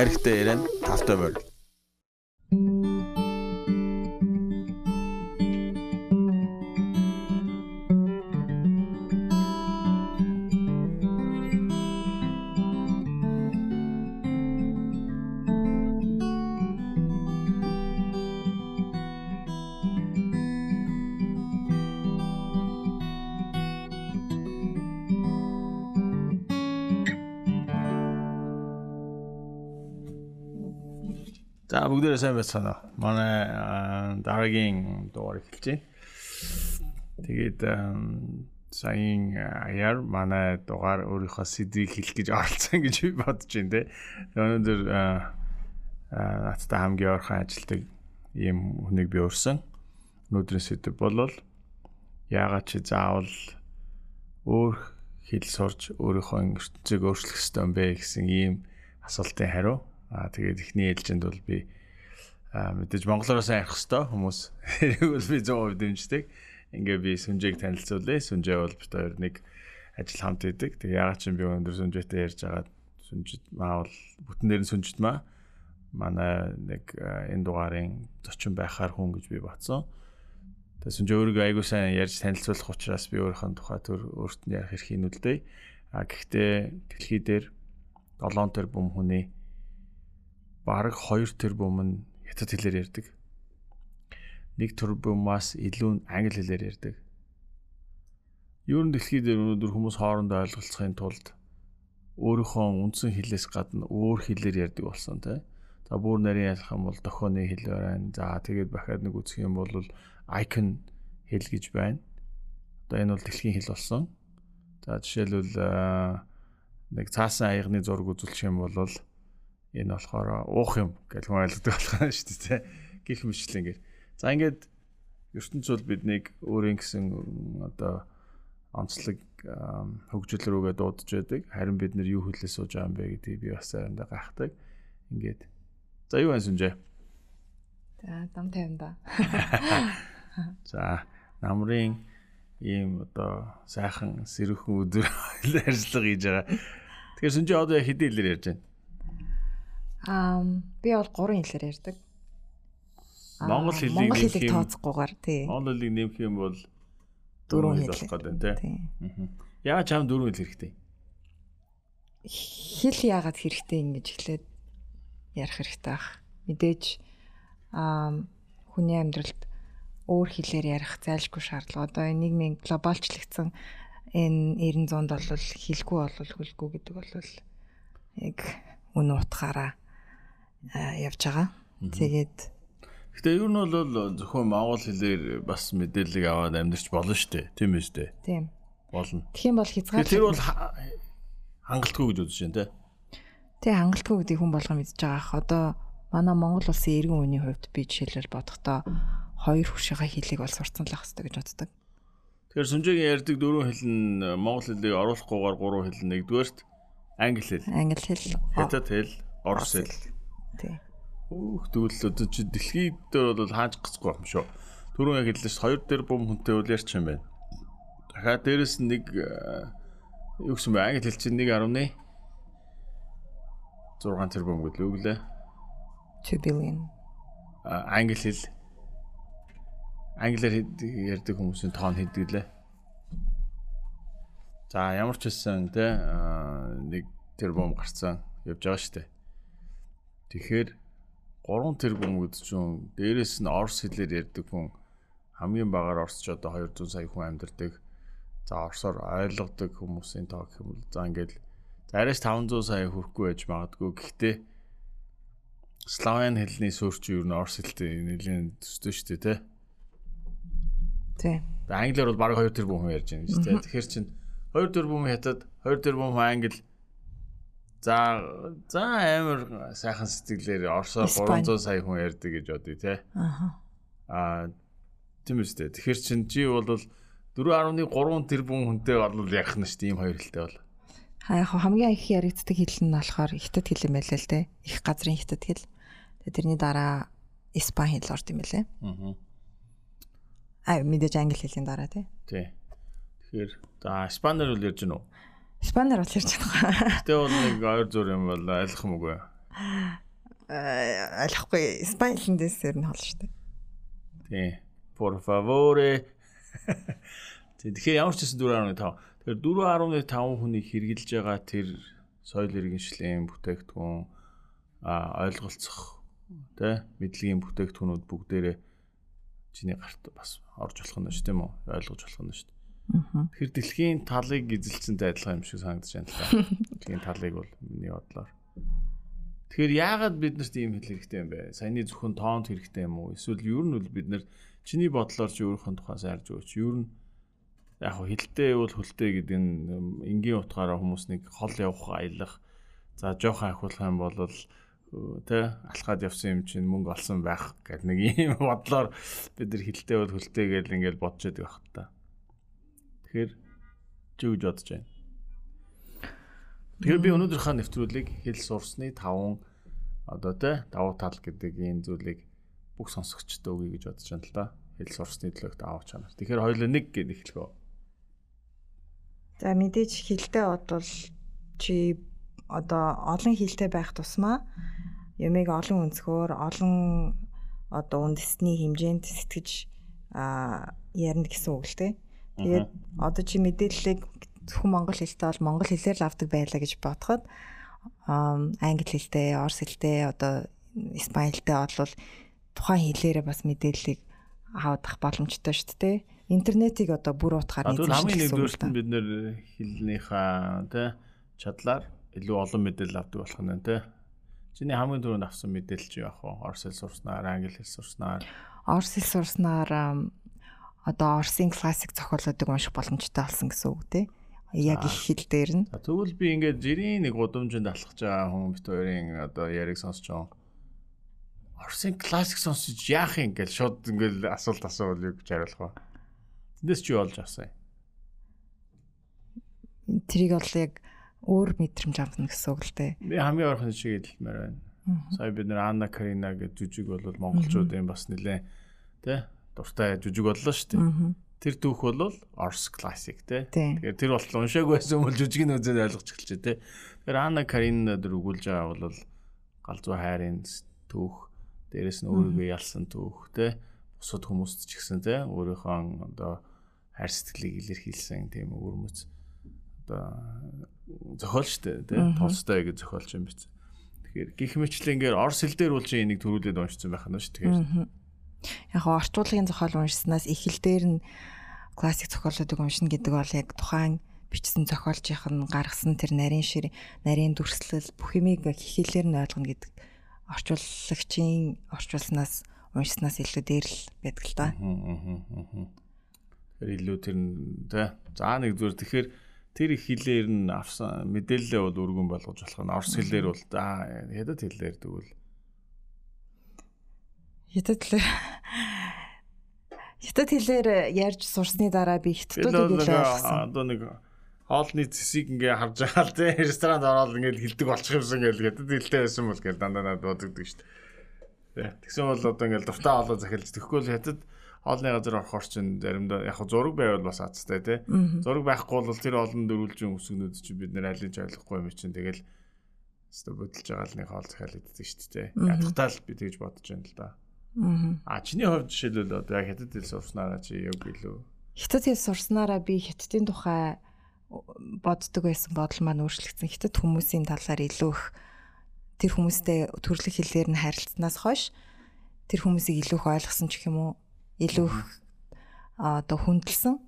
аригтай яран тавтай морь. За бүгдээрээ сайн байцгаана уу. Манай дараагийн дугаар эхэлж байна. Тэгээд саяын аяар манай дугаар өөрийнхөө сэдвийг хэлэх гэж оролцсон гэж би бодож байна те. Өнөөдөр надтай хамгийн ойрхон ажилдаг ийм хүнийг би өрсөн. Өнөөдрийн сэдв бол яагаад чи заавал өөр хэл сурч өөрийнхөө ертөнцийг өөрчлөх ёстой юм бэ гэсэн ийм асуултын хариу Аа тэгээд эхний ээлжинд бол би мэдээж монголоор сайн ярих хэвээр хүмүүс тэрийг бол би 100% дэмждэг. Ингээ би сүнжээг танилцуулъя. Сүнжээ бол бид хоёр нэг ажил хамт хийдэг. Тэг ягаад ч би өндөр сүнжээтэй ярьж байгаа сүнжид маа бол бүтэн дээр нь сүнжид маа манай нэг энэ дугаарын зочин байхаар хүн гэж би батсан. Тэгээ сүнжээ өөрийгөө айгуу сайн ярьж танилцуулах учраас би өөрийнхөө тухай төр өөртөө ярих эрхийг нүлдээ. А гэхдээ дэлхий дээр 7 тэрбум хүний бараг 2 тэрбум нь хятад хэлээр ярьдаг. 1 тэрбумаас илүү англи хэлээр ярьдаг. Юу н дэлхий дээр өнөөдөр хүмүүс хоорондоо ойлголцохын тулд өөрийнхөө үндсэн хэлээс гадна өөр хэлээр ярьдаг болсон тий. За бүр нарийн ялах юм бол дохооны хэл байна. За тэгээд бахад нэг үсэх юм бол icon хэл гэж байна. Одоо энэ бол дэлхийн хэл болсон. За жишээлбэл нэг цаасан аягны зураг үзүүлэх юм бол энэ болохоор уух юм гэж хүн ойлгодог болох шүү дээ. Гэх мэтлэн ингээд. За ингээд ертөнцийн биднийг өөрийн гэсэн одоо онцлог хөгжил рүүгээ дуудаж байдаг. Харин бид нар юу хэлээ сууж байгаа юм бэ гэдгийг би бас заримдаа гайхдаг. Ингээд. За юу байна сүнжээ? За дам тавина да. За намрын ийм одоо сайхан сэрүүхэн өдөр ажиллага хийж байгаа. Тэгэхээр сүнжээ одоо хэдийн хэлээр ярьж байна? Аа би бол гурван хэлээр ярьдаг. Монгол хэлийг Монгол хэлийг тооцохгүйгээр тий. Монгол хэлийг нэмэх юм бол дөрвөн хэл болох гэдэг тий. Яагаад чам дөрвөн хэл хэрэгтэй? Хэл яагаад хэрэгтэй ингэж эхлээд ярих хэрэгтэй ах. Мэдээж аа хүний амьдралд өөр хэлээр ярих зайлшгүй шаардлага. Одоо энэ нийгмийн глобалчлагдсан энэ 90 100-д бол хэлгүй бол хөлгүй гэдэг бол яг үн утгаараа явж байгаа. Тэгээд Гэтэ ер нь бол зөвхөн монгол хэлээр бас мэдээлэл аваад амьдарч болно шүү дээ. Тийм үү дээ. Тийм. Болно. Тэгэх юм бол хязгаар Тэр бол хангалтгүй гэж үзэж байна те. Тэг хангалтгүй гэдгийг хүн болгоо мэдж байгаа ах. Одоо манай Монгол улсын иргэн үеийн хувьд би жишээлбэл бодохдоо хоёр хөшөөгөө хэлийг бол сурцсан л ах хэрэгтэй гэж боддог. Тэгэхээр сүнжээгийн ярьдаг дөрвөн хэл нь монгол хэлийг оруулахгүйгээр гурван хэл нэгдүгээрт англи хэл. Англи хэл. Хятад хэл, орос хэл. Тий. Өөх тэгвэл одоо чи дэлхийд дээр бол хааж гацгүй юм шүү. Түрүүн яг хэллээ шүү. Хоёр дээр бум хүнтэй үл ярьч юм байна. Дахиад дээрэс нэг юу гэсэн бэ? Англи хэл чинь 1.1 6 тэрбум гэдэг үг лээ. 2 billion. Англи хэл англиар ярьдаг хүмүүсийн тоон хэдэг лээ. За ямар ч хэлсэн те нэг тэрбум гарцсан явж байгаа шүү дээ. Тэгэхээр 3 тэрбум үдчүүн дээрэс нь орс хэлээр ярьдаг хүн хамгийн багаар орсч одоо 200 сая хүн амьдардаг. За орсоор ойлгодог хүмүүсийн тоо гэх юм бол за ингээд зарайш 500 сая хүрэхгүй байж магадгүй. Гэхдээ славян хэлний суурч юу н орс хэлтэй нэлийн төстэй шүү дээ те. Тий. Англиар бол бараг 2 тэрбум хүн ярьж байна шүү дээ. Тэгэхээр чинь 2 тэрбум хятад 2 тэрбум англи За за амар сайхан сэтгэлээр Оросоор 300 сая хүн ярьдаг гэж бодъё те. Аха. Аа тийм үстэй. Тэгэхээр чин чи бол 4.3 тэрбум хүнтэй бол ярих нь шүү дээ ийм хоёр хэлтэй бол. Аа яг хамгийн их яригддаг хэл нь болохоор хятад хэл юм байлаа л те. Их газрын хятад хэл. Тэгээ тэрний дараа испани хэл орд юм байлаа. Аа. Аа мэдээж англи хэлний дараа те. Тий. Тэгэхээр за испанаар үл ярьж гэнэ үү? Испанаар бол ярьж байгаа. Гэтэ бол нэг ойр зур юм бол ойлгох юм үгүй. э, ойлгохгүй спайлендээс ер нь хол шүү дээ. Тий. Por favore. Тэгэхээр ямар ч гэсэн 4.5. Тэгэхээр 4.5 хүний хэрглэж байгаа тэр соёл иргэншлийн бүтээгдэхүүн а ойлголцох тэ мэдлэгийн бүтээгдэхүүнүүд бүгдээрээ чиний гарт бас орж болох нь шүү дээ юм уу? Ойлгож болох нь шүү дээ. Тэгэхээр дэлхийн талыг эзэлцэнтэй адилхан юм шиг санагдаж байна л да. Дэлхийн талыг бол миний бодлоор. Тэгэхээр яагаад биднэрт ийм хэл хэрэгтэй юм бэ? Саяны зөвхөн тоонд хэрэгтэй юм уу? Эсвэл ер нь бол бид нар чиний бодлоор чи өөрийнхөө тухай сайрж өгөөч. Ер нь яг хилтэй бол хөлтэй гэдэг нь энгийн утгаараа хүмүүс нэг хол явах аялах за жоохон ахиулах юм бол тэ алхаад явсан юм чинь мөнгө олсон байх гэдэг нэг ийм бодлоор бид нар хилтэй бол хөлтэй гэл ингээл бодож байдаг байх та. Тэгэхээр чи юу бодож байна? Тэгэхээр би өнөөдрийнхөө нэвтрүүлгийг хэл сурсны 5 одоо тэ давуу тал гэдэг энэ зүйлийг бүх сонсогчдод өгье гэж бодож байна л да. Хэл сурсны төлөвт аав чанар. Тэгэхээр хоёул нэг гэж эхлэхөө. За мэдээж хилтэй бодвол чи одоо олон хилтэй байх тусмаа ямиг олон өнцгөр олон одоо үндэсний хэмжээнд сэтгэж ярина гэсэн үг л те. Тэгээд одоо чи мэдээллийг зөвхөн монгол хэлтэй бол монгол хэлээр л авдаг байлаа гэж бодоход англи хэлтэй, орос хэлтэй, одоо испани хэлтэй бол тухайн хэлээрээ бас мэдээллийг авах боломжтой шүү дээ. Интернетийг одоо бүр утгаар эзэмших хамгийн нэгдүгээрт нь бид нэр хэлнийхаа тий чадлаар илүү олон мэдээлэл авдаг болох нь тий Чиний хамгийн түрүүнд авсан мэдээлэл чи яах вэ? Орос хэл сурснаар, англи хэл сурснаар. Орос хэл сурснаар одоо Оросын классик зохиолуудыг унших боломжтой болсон гэсэн үг тий. Яг их хэл дээр нь. Тэгвэл би ингээд жирийн нэг удамжинд алхаж байгаа хүн бит хоёрын одоо яриг сонсч байгаа. Оросын классик сонсож яах юм гэж шууд ингээд асуулт асуувал юу гэж хариулах вэ? Тэндээс чи олж авсан юм. Тэрийг бол яг өөр мэдрэмж авна гэсэн үг л дээ. Би хамгийн ойрхон шиг хэлмээр байна. Сая бид нэр Анна Карина гэж жүжиг бол монголчуудын бас нэлээ тэ дуртай жүжиг боллоо шүү дээ. Тэр түүх бол Орс классик тэ. Тэгэхээр тэр бол уншаагүй байсан бол жүжигийг үзээд ойлгож эхэлжээ тэ. Тэгэхээр Анна Карина дөр өгүүлж байгаа бол галзуу хайрын түүх дээрэс нь өөрийгөө ялсан түүх тэ. Бусад хүмүүст ч гэсэн тэ өөрийнхөө одоо хайр сэтгэлийг илэрхийлсэн тийм өвөрмөц одоо зохиол штэ тий Толстой гэж зохиолч юм биз. Тэгэхээр гих мэтлэнгээр орс хэл дээр бол чи энийг төрүүлээд уншсан байх нь шүү тэгэхээр. Яг орчуулгын зохиол уншсанаас дээр нь классик зохиолуудыг уншина гэдэг бол яг тухайн бичсэн зохиолчийнх нь гаргасан тэр нарийн шир, нарийн дүрслэл бүх юмыг хихэлээр нь ойлгоно гэдэг орчуулагчийн орчуулснаас уншснаас илүү дээр л байдаг л да. Тэгэхээр илүү тэр тий. За нэг зүгээр тэгэхээр тэр их хэлээр нь авсан мэдээлэлээ бол өргөн болгож болох нь орс хэлээр бол за хятад хэлээр тэгвэл хятад хэлээр хятад хэлээр ярьж сурсны дараа би хятадуудыг илүү ойлгосон. Одоо нэг хоолны цэсийг ингээ харж байгаа л тийм ресторанд ороод ингээ хилдэг болчих юмсан гэл хятад хэлтэй байсан бол гэл дандаа надад бодогддог шүү дээ. Тэгсэн бол одоо ингээ дуртай хоолоо захиалж тэгэхгүй л хятад хоолны газар орохоор чинь заримдаа яг зураг байвал бас азтай тий. Зураг байхгүй бол тэр олон дөрвөлжин үсгнүүд чи бид нэр алиж ойлгохгүй юм чинь тэгэл өстө бодолж байгаа л нэг хоол захиал иддэг шүү дээ. Ядахтаа л би тэгж бодож байна л да. Аа чиний хувьд жишээлбэл одоо яг хятад хэл сурснараа чи яг илүү Хятад хэл сурснараа би хятадын тухай боддог байсан бодол маань өөрчлөгдсөн. Хятад хүмүүсийн талаар илүү их тэр хүмүүстэй төрлөх хэлээр нь харилцснаас хойш тэр хүмүүсийг илүү их ойлгосон ч юм уу? Илүү одоо хүндэлсэн.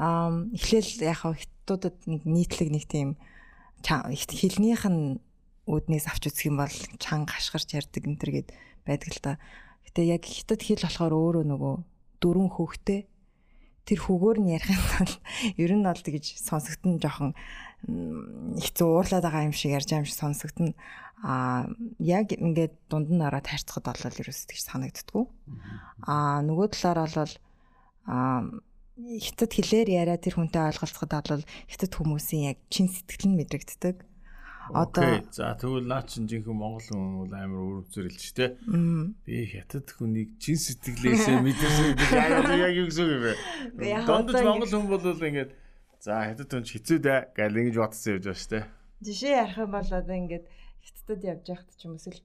Аа эхлээл яг хятадуудад нэг нийтлэг нэг тийм хилнийх нь үүднээс авч үзэх юм бол чанга хашгирч ярддаг энэ төр гээд байдаг л та. Гэтэ яг хятад хэл болохоор өөрөө нөгөө дөрвөн хүүхдээ тэр хүүгээр нь ярих юм бол ер нь бол тэгж сонсогдсон жоохон хэцүү уурлаад байгаа юм шиг ярьж байгаа юм шиг сонсогдно. А яг ингээд дунд нь ороод хайрцахад бол ерөөс тэгж санагддггүй. А нөгөө талаар бол а хятад хэлээр яриа тэр хүнтэй ойлголцоход бол хятад хүмүүсийн яг чин сэтгэл нь мэдрэгддэг. Одоо за тэгвэл наа чин жинхэнэ монгол хүн бол амар өөр үзэрэлж штэ. Би хятад хүнийг чин сэтгэлээсээ мэдэрсэн гэдэг яг юу гэсэн юм бэ? Дондож монгол хүн бол ингээд за хятад хүн хэцүү дээ гэл ингэж бодсон явж байгаа штэ. Жишээ ярих юм бол одоо ингээд хятадд явж байхад ч юм эсвэл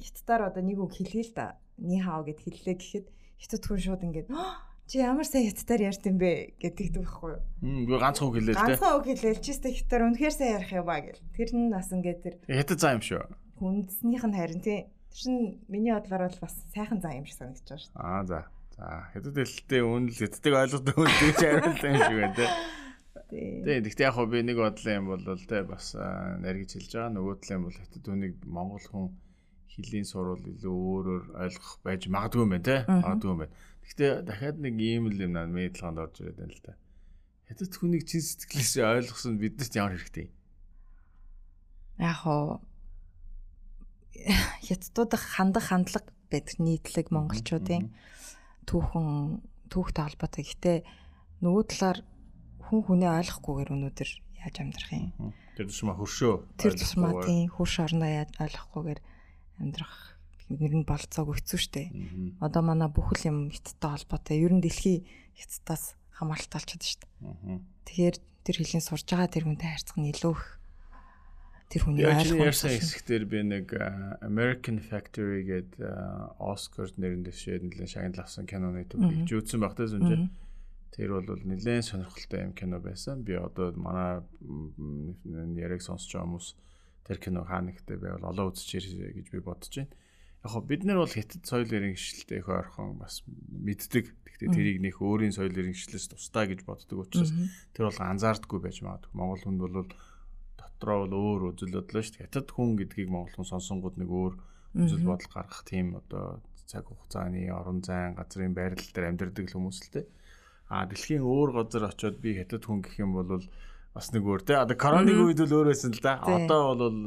хятадаар одоо нэг үг хэлээ л да. Ни хаа гэд хэллээ гэхэд хятад хүн шууд ингээд чи ямар сайн хятадаар ярьд юм бэ гэдэг байхгүй юу? Мм ганцхан үг хэлээ л дээ. Ганцхан үг хэлээл чи хятадаар үнэхээр сайн ярих юм ба гэл. Тэр нь бас ингээд тэр Хятад заа юм шүү. хүндснийх нь харин тий. Тэр чин миний бодлоор бол бас сайхан заа юм шиг санагдаж байгаа шүү. Аа за. За хятад хэлтэй үнэл хятадыг ойлгодог хүн тийч хариулт юм шиг байна. Тий. Тэгээ гэхдээ яг хөө би нэг бодлоо юм бол те бас наргиж хэлж байгаа. Нөгөө талын бол хятад үнийг монгол хүн хилийн сурвал илүү өөрөөр ойлгох байж магадгүй юм байна те. Магадгүй юм байна. Гэхдээ дахиад нэг ийм л юм наа мэдлэганд орж ирээд байна л да. Хятад хүнийг чин сэтгэлээсээ ойлгосон биднэрт ямар хэрэгтэй юм? Яг хоо хятадуудах хандах хандлага байдаг нийтлэг монголчуудын түүхэн түүхтэй холбоотой. Гэтэ нөгөө талаар хүн хүнээ ойлгохгүйгээр өнөөдөр яаж амьдрах юм? Тэр тусмаа хөршөө. Тэр тусмаа тийм хурш орноо яаж ойлгохгүйгээр амьдрах нэр нь болцоог өгцөө штэ. Одоо манай бүхэл юм хятадтай холбоотой. Ер нь дэлхий хятадаас хамааралтай болчиход штэ. Тэгэхээр тэр хэлний сурж байгаа тэр хүнтэй харьцах нь илүү их тэр хүний ойлгох ярьсан хэсэгтэр би нэг American Factory гэдэг Оскар нэрэн дэвшээд нэлээд шагнал авсан киноны төвийг жүүцсэн багтаа сүнжээ. Тэр бол нэлээд сонирхолтой юм кино байсан. Би одоо манай м, яриг сонсож байгаа хүмүүс тэр кино хаана ихтэй байвал олон үзэж ирээ гэж би бодож байна. Яг бид нар бол хятад соёл иргэншилтэй их ойрхон бас мэддэг. Гэхдээ тэрийг нөх өөрийн соёл иргэншилээс тусдаа гэж боддог учраас тэр бол анзаардаггүй байж магадгүй. Монгол хүнд бол дотроо бол өөр үзэл бодлоо шүү дээ. Хятад хүн гэдгийг монгол хүн сонсонгууд нэг өөр үзэл бодол гаргах тийм одоо цаг хугацааны орон зайн газрын байрлал дээр амьдардаг л хүмүүс л дээ. А дэлхийн өөр газар очиод би хятад хүн гэх юм бол бас нэг өөр те. Одоо коронавиг үед л өөр байсан л да. Одоо бол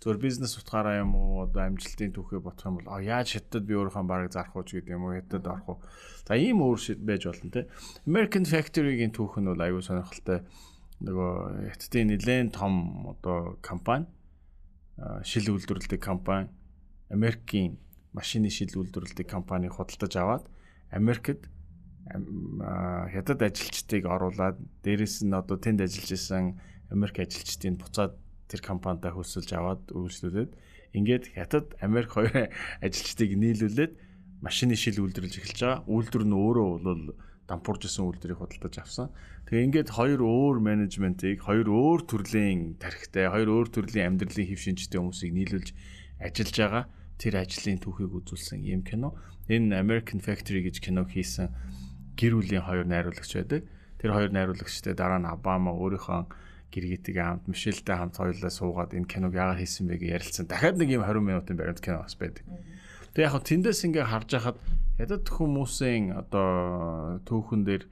зөвхөн бизнес утгаараа юм уу одоо амжилтын түүхээ бодох юм бол яаж хятад би өөрийнхөө бараг зарах уу ч гэдэг юм уу хятад орох уу. За ийм өөр шид байж болно те. American Factory-гийн түүх нь бол аюу сонирхолтой нөгөө хятадын нэлээд том одоо компани шил үйлдвэрлэдэг компани Америкийн машины шил үйлдвэрлэдэг компаниг худалдаж аваад Америкт хятад ажилчдыг оруулаад дээрэс нь одоо тэнд ажиллаж исэн Америк ажилчдыг буцаад тэр компанитай хөлсөлж аваад үйлчлүүлээд ингээд хятад Америк хоёр ажилчдыг нийлүүлээд машины шил үйлдвэрлэж эхэлж байгаа. Үйлдвэр нь өөрөө бол дампуурж исэн үйлдвэрийг худалдаж авсан. Тэгээ ингээд хоёр өөр менежментийг, хоёр өөр төрлийн тархитай, хоёр өөр төрлийн амьдралын хэв шинжтэй хүмүүсийг нийлүүлж ажиллаж байгаа. Тэр ажлын түүхийг үзүүлсэн юм кино. Энэ American Factory гэж кино хийсэн гэр бүлийн хоёр найруулагч байдаг. Тэр хоёр найруулагчтай дараа нь Обама өөрийнхөө гэргитийг хамт Мишелтэй хамт хоёулаа суугаад энэ киног яагаад хийсэн бэ гэж ярилцсан. Дахиад нэг юм 20 минутын баримт кино бас байдаг. Тэгээ яг хөө тэндээс ингээ харж хахад ядад хүмүүсийн одоо түүхэн дээр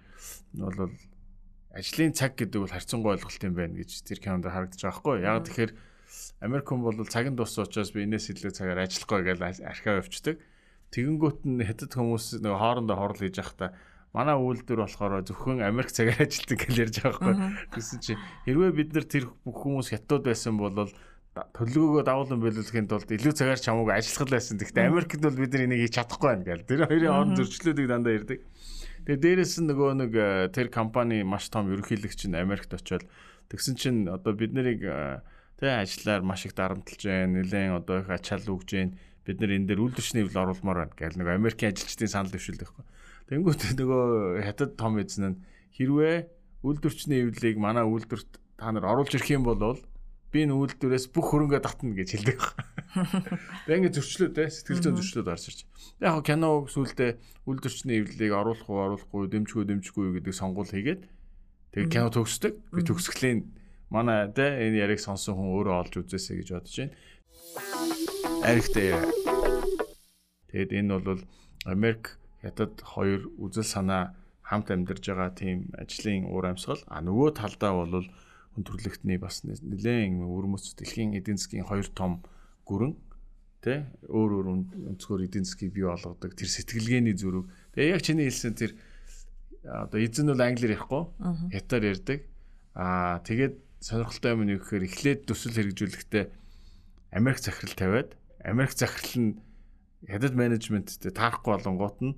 бол ажлын цаг гэдэг бол харьцангуй ойлголт юм байна гэж тэр кинонд харагдаж байгаа хгүй. Яг тэгэхээр Америк хүн бол цагийн дууссан учраас би энэс илүү цагаар ажиллахгүй гэж архив явцдаг. Тэгэнгүүт нь хятад хүмүүс нэг хоорондоо хорл хийж явахдаа манай үйлдвэр болохоор зөвхөн Америк цагаар ажилладаг гэж ярьж байгаа хгүй. Гэсэн чи хэрвээ бид нар тэр бүх хүмүүс хятад байсан бол төлөвлөгөөгөө давуулан биелүүлэхийн тулд илүү цагаар чамууг ажиллах байсан. Гэхдээ Америкт бол бид нар энийг хийж чадахгүй байна гэл. Тэр хоёрын хооронд зөрчлөөдийг дандаа ирдэг. Тэгээ дээрэс нь нөгөө нэг э, тэр компани маш том ерөнхийлөгч нь Америкт очиод тэгсэн чинь одоо бид нарыг э, тэ ажиллаар маш их дарамтлж байна. Нилээн одоо их ачаал өгж байна. Бид нар энэ дээр үйлдвэрчний хэвлэл оруулмаар байна гэл нөгөө Америкийн ажилчдын санал дэвшүүлдэг байхгүй. Тэнгүүт нөгөө хятад том эзэн нь хэрвээ үйлдвэрчний хэвлэлийг манай үйлдвэрт та нар оруулж ирэх юм бол би энэ үйлдвэрээс бүх хөрөнгө татна гэж хэлдэг. Тэгээ ингэ зөрчлөө те сэтгэл зүйн зөрчлөөд гарч ирж. Яг хоо кино сүултээ үйлдвэрчний эвлэлийг оруулах уу оруулахгүй дэмжих үү дэмжихгүй юу гэдэг сонгуул хийгээд тэгээ кино төгсдөг. Би төгсгөлийн манай те энэ яриг сонсон хүн өөрөө олж үзээсэй гэж бодож байна. Арихтай. Тэгэд энэ бол Америк хятад хоёр үзэл санаа хамт амьдарж байгаа тийм ажлын уур амьсгал. А нөгөө талдаа бол хүн төрлөختний бас нэлээд өрмөц дэлхийн эдийн засгийн хоёр том гүрэн тэ өөр өөр өнцгөр эдийн засгийг бий болгодог тэр сэтгэлгээний зүрэг. Тэгээ яг чиний хэлсэн тэр одоо эзэн бол англиар ярихгүй хятаар ярьдаг. Аа тэгээд сонирхолтой юм нь юу гэхээр эхлээд төсөл хэрэгжүүлэхдээ Америк захирал тавиад Америк захирал нь хятад менежменттэй таарахгүй болонгууд нь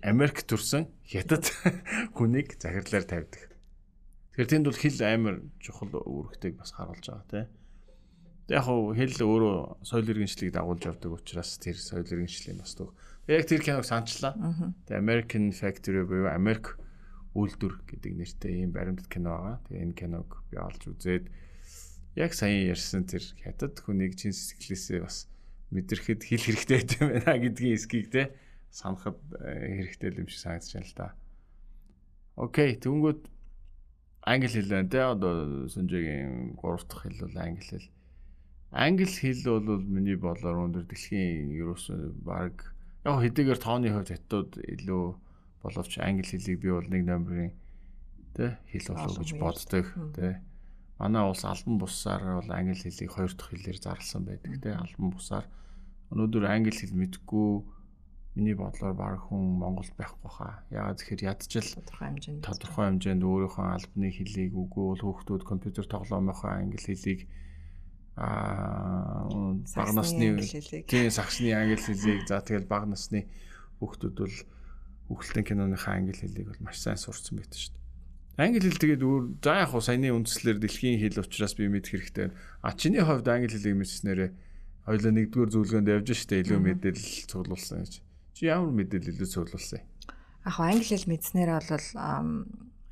Америк төрсэн хятад хүнийг захирлаар тавьдаг. Тэгэхээр тэнд бол хил амар чухал үүрэгтэйг бас харуулж байгаа тий. Яг хуу хэл өөрөө соёл иргэншлийг дагуулж явдаг учраас тэр соёл иргэншлийн бас төг. Яг тэр киног санчлаа. Тэгээ American Factory буюу Америк үйлдвэр гэдэг нэртэй ийм баримтат кино байгаа. Тэгээ энэ киног би олж үзээд яг сая ярьсан тэр хятад хүнийг чин сэтгэлээсээ бас мэдрэхэд хэл хэрэгтэй юм байна гэдгийн эсхийг те санахад э, хэрэгтэй юм шиг санагдаж байна л да. Окей, тэгвэл англи хэл байна те одоо Сүнжээгийн 3 дахь хэл бол англи хэл. Англи хэл бол миний бодлоор өндөр дэлхийн ерөөсөө баг яг хэдийгээр тооны хувьд хятад илүү боловч англи хэлийг би бол нэг номерын тэ хэл болов гэж боддог тэ. Манай улс албан бусаар бол англи хэлийг хоёр дахь хэлээр зарласан байдаг тэ. Албан бусаар өнөөдөр англи хэл мэдгүй миний бодлоор баг хүн Монголд байхгүй хаа. Яагаад тэгэхээр ядчил тодорхой хэмжээнд тодорхой хэмжээнд өөрийнхөө албаны хэлийг үгүй бол хүүхдүүд компьютер тоглоомынхоо англи хэлийг аа баг насны тийм сагсны англи хэлийг за тэгэл баг насны хүүхдүүд бол үхэлтэн киноныхаа англи хэлийг бол маш сайн сурцсан байдаг шүү дээ. Англи хэл тэгээд өөр за яг хуу саяны үндслэр дэлхийн хэл учраас би мэдэх хэрэгтэй. А чиний хувьд англи хэлийг мэдснээрээ хоёулаа нэгдүгээр зөвлөгөөнд явж штэ илүү мэдээлэл цуглуулсан гэж. Чи ямар мэдээлэл илүү цуглуулсан? Яг англи хэл мэдснээр бол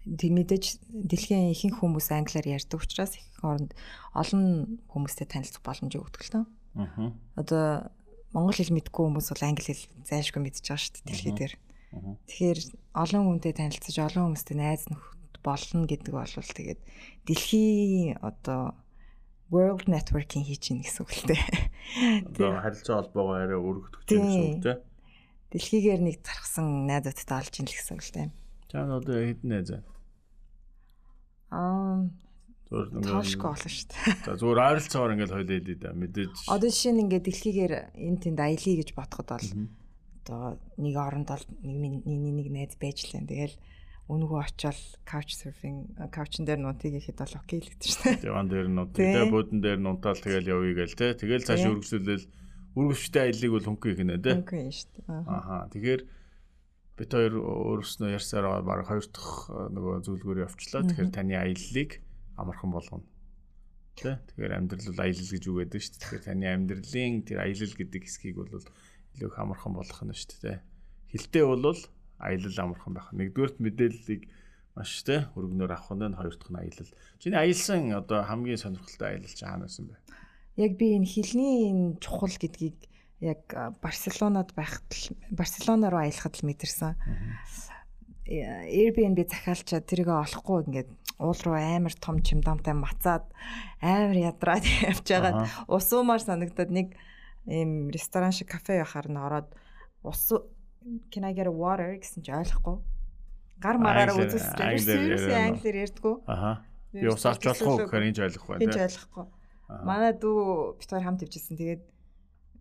тэг мэдээж дэлхийн ихэнх хүмүүс англиар ярьдаг учраас их оронд олон хүмүүстэй танилцах боломжийг өгдөг л тоо. Аа. Одоо монгол хэл мэдгүй хүмүүс бол англи хэл зайлшгүй мэдж байгаа шүү дээ дэлхий дээр. Тэгэхээр олон хүнтэй танилцаж олон хүмүүстэй найз нөхөд болно гэдэг бол тэгээд дэлхийн одоо world networking хийж гин гэсэн үг л дээ. Одоо харилцаа холбоогоо арай өргөдөх гэсэн үг тийм. Дэлхийгээр нэг зархсан найзуудтай олж ин л гэсэн үг л дээ. За одоо хэдэн найз байна? Аа зүгээр тоошгүй болно шүү дээ. За зүгээр ойролцоогоор ингээл хойлоо хэлээ да мэдээж. Одоо жишээ нь ингээд дэлхийгээр энэ тэнд аялье гэж бодоход бол одоо нэг оронд бол нэг нэг найз байж лээ. Тэгэл өнгөө очиод couch surfing couch-н дээр нутгийг ихэд бол окей л гэдэг шүү дээ. Диван дээр нут, тэ буудан дээр нунтаал тэгэл явъя гээл тэ. Тэгэл цааш өргөжлөлөл үргэлжтэй аялыг бол хөнгө ихнэ тэ. Хөнгө юм шүү дээ. Ахаа. Тэгэхээр бид хоёр өөрснөө ярьсаар баг хоёр дахь нөгөө зүйлгээр явчлаа. Тэгэхээр таны аяллыг амархан болгоно. Тэ? Тэгэхээр амьдрал бол аялал гэж үг гэдэг шүү дээ. Тэгэхээр таны амьдралын тэр аялал гэдэг хэсгийг бол илүү их амархан болгох нь шүү дээ. Хилтэй бол аялал амархан байх. Нэгдүгээрт мэдээллийг маш тэ өргөнөөр авах нь хоёр дахь нь аялал. Чиний аялсан одоо хамгийн сонирхолтой аялал чи хаана байсан бэ? Яг би энэ хилний энэ чухал гэдгийг яг Барселонад байхад Барселона руу аялахад л мэдэрсэн. Airbnb захиалчаад тэрийг олохгүй ингээд уул руу амар том чимдамтай мацаад амар ядраад явж байгаад усуумаар санагдаад нэг ийм ресторан шиг кафе яхаар нь ороод ус can I get a water гэсэн чи ойлгохгүй. Гар мараараа үзүүлсэн. Seriously англиэр ярьдгүү. Аха. Би ус авч болохгүй гэхээр энэ ойлгохгүй байна. Энэ ойлгохгүй. Манай дүү бид хоёр хамт ивжсэн. Тэгээд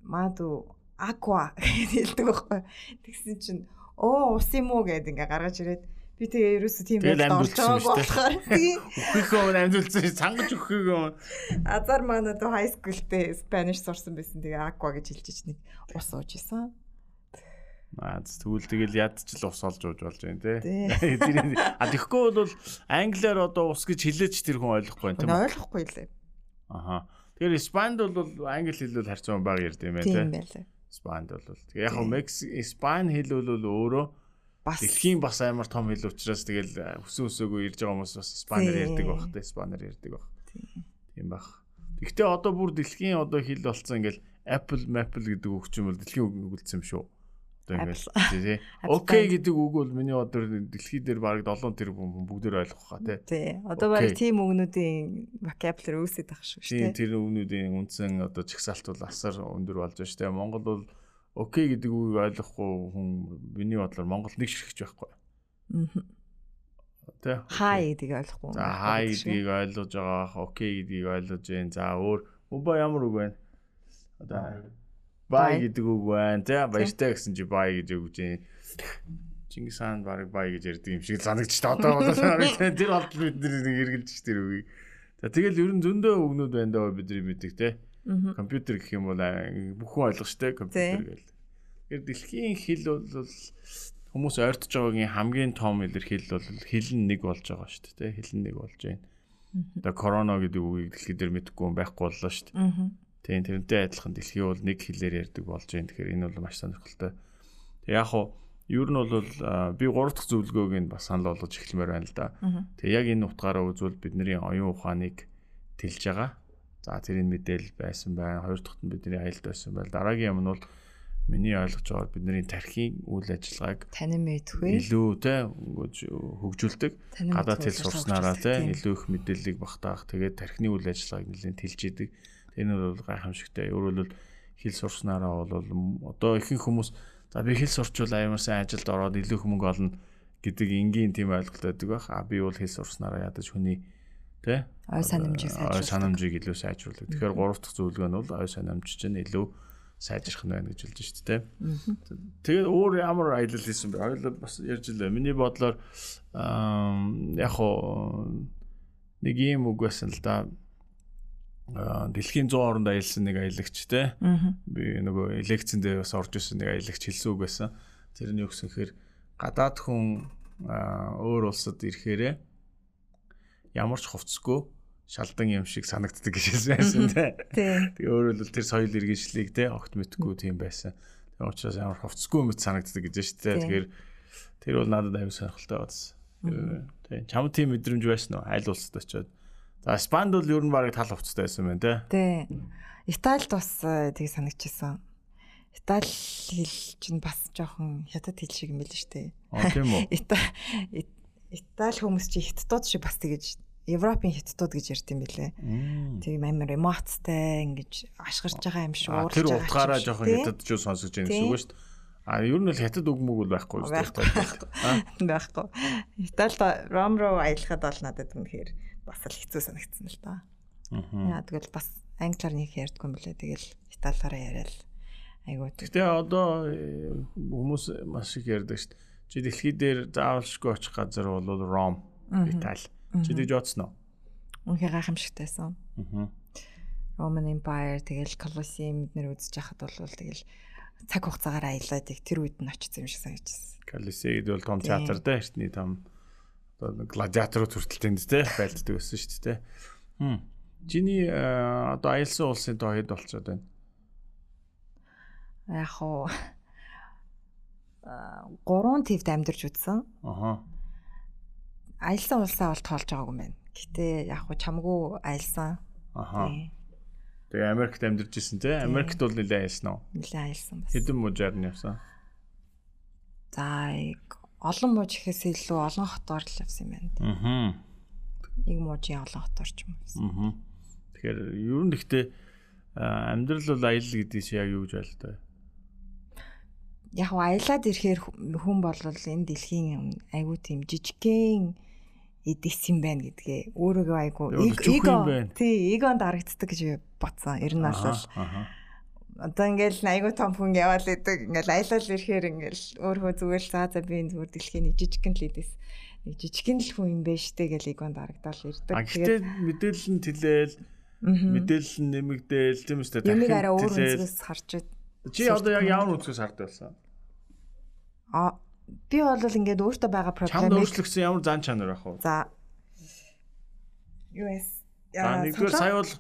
Маду aqua гэдэг хэлдэг байхгүй. Тэгсэн чинь оо ус юм уу гэд ингээ гаргаж ирээд би тэгээ ерөөсө тийм байдлаар орж байгааг болохоор үхийнхөө амьдулсан цангаж үхихөө азар манай дөө high school-тэй Spanish сурсан байсан тэгээ aqua гэж хэлж чинь нэг ус ууж исэн. Аа тэгвэл тэгэл ядчил ус олж ууж болж байна те. А тэгэхгүй бол англиар одоо ус гэж хэлээч тэр хүн ойлгохгүй юм тийм үү? Ойлгохгүй лээ. Аха. Тэгэхээр Испанд бол англи хэлээр харьцан баг ярьд юм байна тийм байлаа. Испанд бол тэгээ яг Мекс Испани хэл бол өөрөө бас дэлхийн бас амар том хэл учраас тэгэл өсөн өсөөгөө ирж байгаа хүмүүс бас Испанаар ярьдаг байх та Испанаар ярьдаг байх. Тийм байх. Гэхдээ одоо бүр дэлхийн одоо хэл болцсон ингээл Apple Maple гэдэг үг чинь бол дэлхийн үг үлдсэн юм шүү тий. Окей гэдэг үг бол миний одоо дэлхий дээр бараг 7 тэрбум бүгдээр ойлгох хаа тий. Тий. Одоо бараг тийм үгнүүдийн vocabulary үүсэж байгаа шүү дээ. Тийм тэр үгнүүдийн үндсэн одоо чагсаалт бол асар өндөр болж байна шүү дээ. Монгол бол окей гэдэг үгийг ойлгохгүй хүн миний бодлоор Монгол нэг ширхэж байхгүй. Аа. Тэ. Хай гэдгийг ойлгохгүй. За хай гэдгийг ойлгож байгаа, окей гэдгийг ойлгож जैन. За өөр мөбо ямар үг байна? Одоо бай гэдэг үг байна. Тий баяртай гэсэн чи бай гэж өгч юм Чингис хаан баг бай гэж ярьдаг юм шиг санагдчих та одоо бол тэр болд бид нэг эргэлж тэр үгийг. За тэгэл ер нь зөндөө үгнүүд байна даа бидний мэддэг тий компьютер гэх юм бол бүхэн ойлгох штэ компьютер гэл. Тэгэхээр дэлхийн хэл бол хүмүүс ойртож байгаагийн хамгийн том илэрхийлэл бол хэл нь нэг болж байгаа шүү дээ хэл нь нэг болж байна. Одоо корона гэдэг үгийг дэлхийд дээр мэдэхгүй байхгүй боллоо шүү дээ. Тийм тэрнтэй адилхан дэлхий бол нэг хэлээр ярьдаг болж байна. Тэгэхээр энэ бол маш сонирхолтой. Тэг яг хуу ер нь бол би гурав дахь зөвлөгөөг нь бас санал болгож эхлэмээр байна л да. Тэг яг энэ утгаараа үзвэл бидний оюун ухааныг тэлж байгаа. За тэрийн мэдээлэл байсан байна. Хоёр дахьт нь бидний аялалд байсан байл. Дараагийн юм нь бол миний ойлгож байгаагаар бидний тархийн үйл ажиллагааг Танин мэдгүй. илүү те хөгжүүлдэг. Гадаад хэл сурснараа те илүү их мэдээллийг багтаах. Тэгээд тархины үйл ажиллагааг нэлээд тэлж идэг. Тэр нь бол гайхамшигтай. Өөрөөр хэлбэл хэл сурснараа бол одоо ихэнх хүмүүс за би хэл сурчвал амар сайн ажилд ороод илүү их мөнгө олно гэдэг энгийн тийм ойлголт байдаг байх. А би бол хэл сурснараа ядаж хүний те Ой санамжийг ой сайжруулдаг. санамжийг илүү сайжруулдаг. Тэгэхээр гурав дахь зөвлөгөө нь бол ой санамж чинь илүү сайжрах нь байна гэж хэлж шүү дээ. Тэгээд өөр ямар аялал хийсэн бэ? Хоёул бас ярьж илээ. Миний бодлоор аа яг нэг юм үг байсан л да. Дэлхийн 100 оронд аялсан нэг аялагч те. Би нөгөө лекцэндээ бас орж исэн нэг аялагч хэлсэн үг байсан. Тэр нь юу гэсэн хэрэг гадаад хүн өөр улсад ирэхээрээ ямар ч хувцсгүй шалдан юм шиг санагддаг гэж хэлсэн те. Тэгээ өөрөөр хэлбэл тэр соёл иргэншлийг те огт мэдхгүй тийм байсан. Тэгээ учраас ямар хувцсгүй мэт санагддаг гэж шүү дээ. Тэгэхээр тэр бол надад аюу сонирхолтой байсан. Тийм. Чам тийм мэдрэмж байсан уу? Айл улсад очиод. За Спанд бол ер нь барыг тал хувцастай байсан байна те. Тий. Италид бас э, тийг санагчсан. Итали хэл чинь бас жоохон хятад хэл шиг юм байл шүү дээ. Аа тийм үү? Ита- Ит- Итали хүмүүс чи хятадууд шиг бас тэгэж Европын хятадууд гэж ярьд юм билээ. Мм. Тийм амар эмоцтой ингэж ашгарч байгаа юм шиг А уурж тэр байгаа утгаараа юм шиг, жоохон тий? хятад ч сонсож байгаа Тийм. гэсэн үг шүү дээ. А ер нь л хятад үг мөг бол байхгүй шүү Байхгүй, дээ. байхгүй. Италид Ром руу аялахад бол надад үнэхээр бас л хэцүү санагдсан л та. Аа. Яа тэгэл бас англиар нэг ярьдгүй юм билээ. Тэгэл италиараа яриад айгуу Гэтэ одоо э, хүмүүс маш их ярьдаг шүү дээ. Чи дэлхий дээр заавалшгүй очих газар бол Ром, Итали. Чи тэгж бодсон уу? үнэхээр гайхамшигтайсан. Аа. Roman Empire тэгэл Colosseum эднэр үзэж байхад бол тэгэл цаг хугацаагаар аялаад их тэр үед нь очсон юм шиг санагдчихсан. Колизейд бол том театр дээ эртний том одоо гладиаторууд хүртэл тэнд те байлддаг байсан шүү дээ. Хм. Чиний э, одоо аялсан улсын тоо хэд болцоод байна? Яг уу а, гурван твд амьдарч үзсэн. Аха. Аялсан улсаа бол тоолж байгаагүй юм байна. Гэтэ яг уу чамгүй аялсан. Аха. Тэгээ Америкт амьдарч ирсэн те. Америкт бол нэлээд аялсан уу? Нилээ аялсан бас. Хэдэн мужаар нь явсан? За олон мууж ихээс илүү олон хотоор л явсан юм байна. Аа. Нэг муужийн олон хотоор ч юм уу. Аа. Тэгэхээр ер нь а, амьдрал бол аялал гэдэг чинь яг юу гэж байлтай. Яг аялаад ирэхээр хүн бол энэ дэлхийн айгүй тийм жижигхэн эдис юм байна гэдгээ өөрөөгөө айгүй байна. тий эгонд харагддаг гэж бодсон. Ер нь бол Аха. Одоо ингээл айгүй том хүн яваал идэг ингээл аялал ирэхээр ингээл өөрөө зүгээр л заа за би энэ зүгээр дэлхийн нэг жижигхэн л эдис нэг жижигхэн л хүн юм байна штэ гэл эгонд харагдал ирдэг. Гэхдээ мэдээлэл нь тэлээл, мэдээлэл нь нэмэгдээл тийм үстэй. юмыг арай өөр үнцгээс харж байд. Чи одоо яг ямар үсгээс харддаг болсон? А би бол ингээд өөртөө байгаа Чамд проблемыг өөрчлөгсөн ямар зан чанар ах вэ? за US За нэгдүгээр сая бол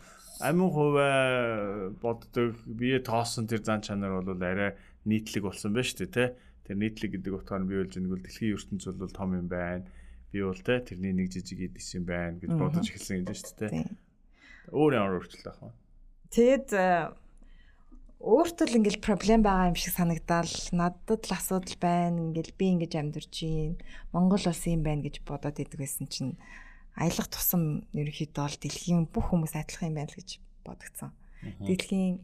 амин хувиа боддог, бие тоосон тэр зан чанар бол арай нийтлэг болсон байна шүү дээ, тэ. Тэр нийтлэг гэдэг утгаар би болж нэг бол дэлхийн ертөнц бол том юм байна. Би бол тэ тэрний нэг жижиг эдис юм байна гэж бодож эхэлсэн юм шүү дээ. Тийм. Өөр ямар өөрчлөлт ах вэ? Тэгэд э, өөртөө л ингээл проблем байгаа юм шиг санагдал надад л асуудал байна ингээл би ингэж амьдарч гин Монгол улс юм байна гэж бодоод идэг байсан чинь аялах тусам ерөнхийдөө бол дэлхийн бүх хүмүүс адилхан юм байна л гэж бодогцсон. Дэлхийн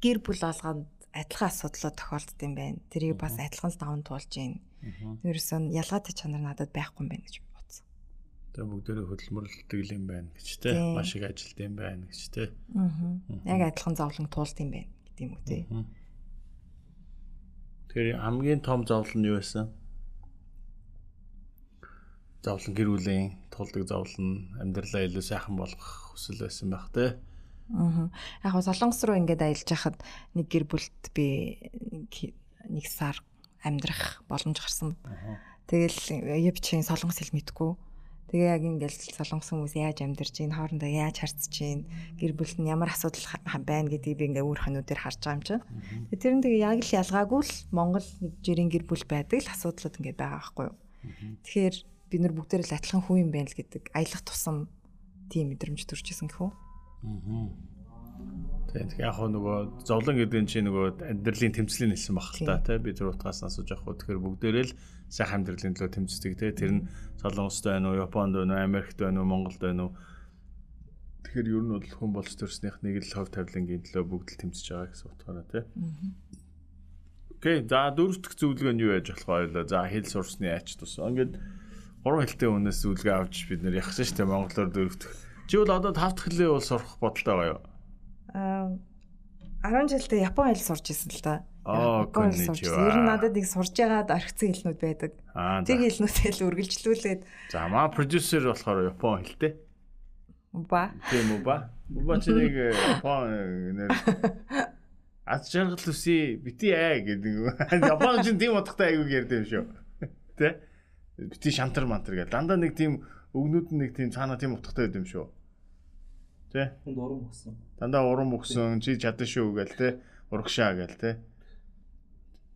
гэр бүл болгонд адилхан асуудлууд тохиолддог юм байна. Тэрийг бас адилхан л даван туулж гин. Ерөөсөн ялгаатай чанар надад байхгүй юм байна гэж бодсон. Тэгээ бүгдээрээ хөдөлмөрлөлтөг юм байна гэж. Тийм. Маш их ажилт юм байна гэж тэ. Аа. Яг адилхан зовлон туулд юм байна гэдэг юм үү те. Тэгэхээр хамгийн том зовлон нь юу байсан? Зовлон гэр бүлийн тулдаг зовлон амьдралаа илүү сайхан болгох хүсэл байсан байх те. Аа. Яг гоо солонгос руу ингээд аялж хахад нэг гэр бүлд би нэг сар амьдрах боломж гарсан. Тэгэл явчихын солонгос хэл мэдгүй. Тэгээ яг ингээл солонгос хүмүүс яаж амьдарч ийн хоорондоо яаж харцж ийн гэр бүлд нь ямар асуудал байна гэдгийг би ингээ өөр хонуудаар харж байгаа юм чинь. Тэр нь тэгээ яг л ялгаагүй л Монгол нэг жирийн гэр бүл байдаг л асуудлууд ингээ байгаа байхгүй юу. Тэгэхээр бид нар бүгдээр л адилхан хүн юм байна л гэдэг аялах тусам тийм мэдрэмж төрж исэн гэхүү. Тэгээд яг хөө нөгөө зовлон гэдэг нь чи нөгөө амьдралын тэмцлийн хэлсэн баг л та тий би тэр утгаас асууж авах. Тэгэхээр бүгдээрээ л сайхан амьдралын төлөө тэмцдэг тий тэр нь Солонгост байна уу, Японд байна уу, Америкт байна уу, Монголд байна уу. Тэгэхээр ер нь бол хүн болж төрснийх нэг л хов тавилангийн төлөө бүгд л тэмцэж байгаа гэсэн утгаараа тий. Окей, за дөрөв дэх зөвлөгөө нь юу яаж болох вэ? За хэл сурсны ач тус. Ингээд гурван хэлтэй хүнээс зөвлөгөө авч бид нэр яхсан дээ монголоор дөрөв дэх. Чи бол одоо тав дахь хэлээ бол сурах бодолтой байгаа юу? Аа 10 жилдээ Япон хэл сурч ирсэн л да. Хэл сурч. Ер нь надад их сурж байгаад орхисон хэлнүүд байдаг. Тэр хэлнүүдээ л үргэлжлүүлээд. За маа продюсер болохоор Япон хэлтэй. Уба. Тийм уба. Уба чи нэг э, Япон э, нэр Аз жаргал үси бити аа гэдэг. Япон ч тийм утгатай айгуу ярьдаг юм шүү. Тэ? Бити шантар мантар гэдэг. Дандаа нэг тийм өгнүүд нь нэг тийм цаана тийм утгатай байд юм шүү. Тэ? Хүнд урам өгсөн. Дандаа урам өгсөн, чи чадсан шүү гээл тэ. Урагшаа гээл тэ.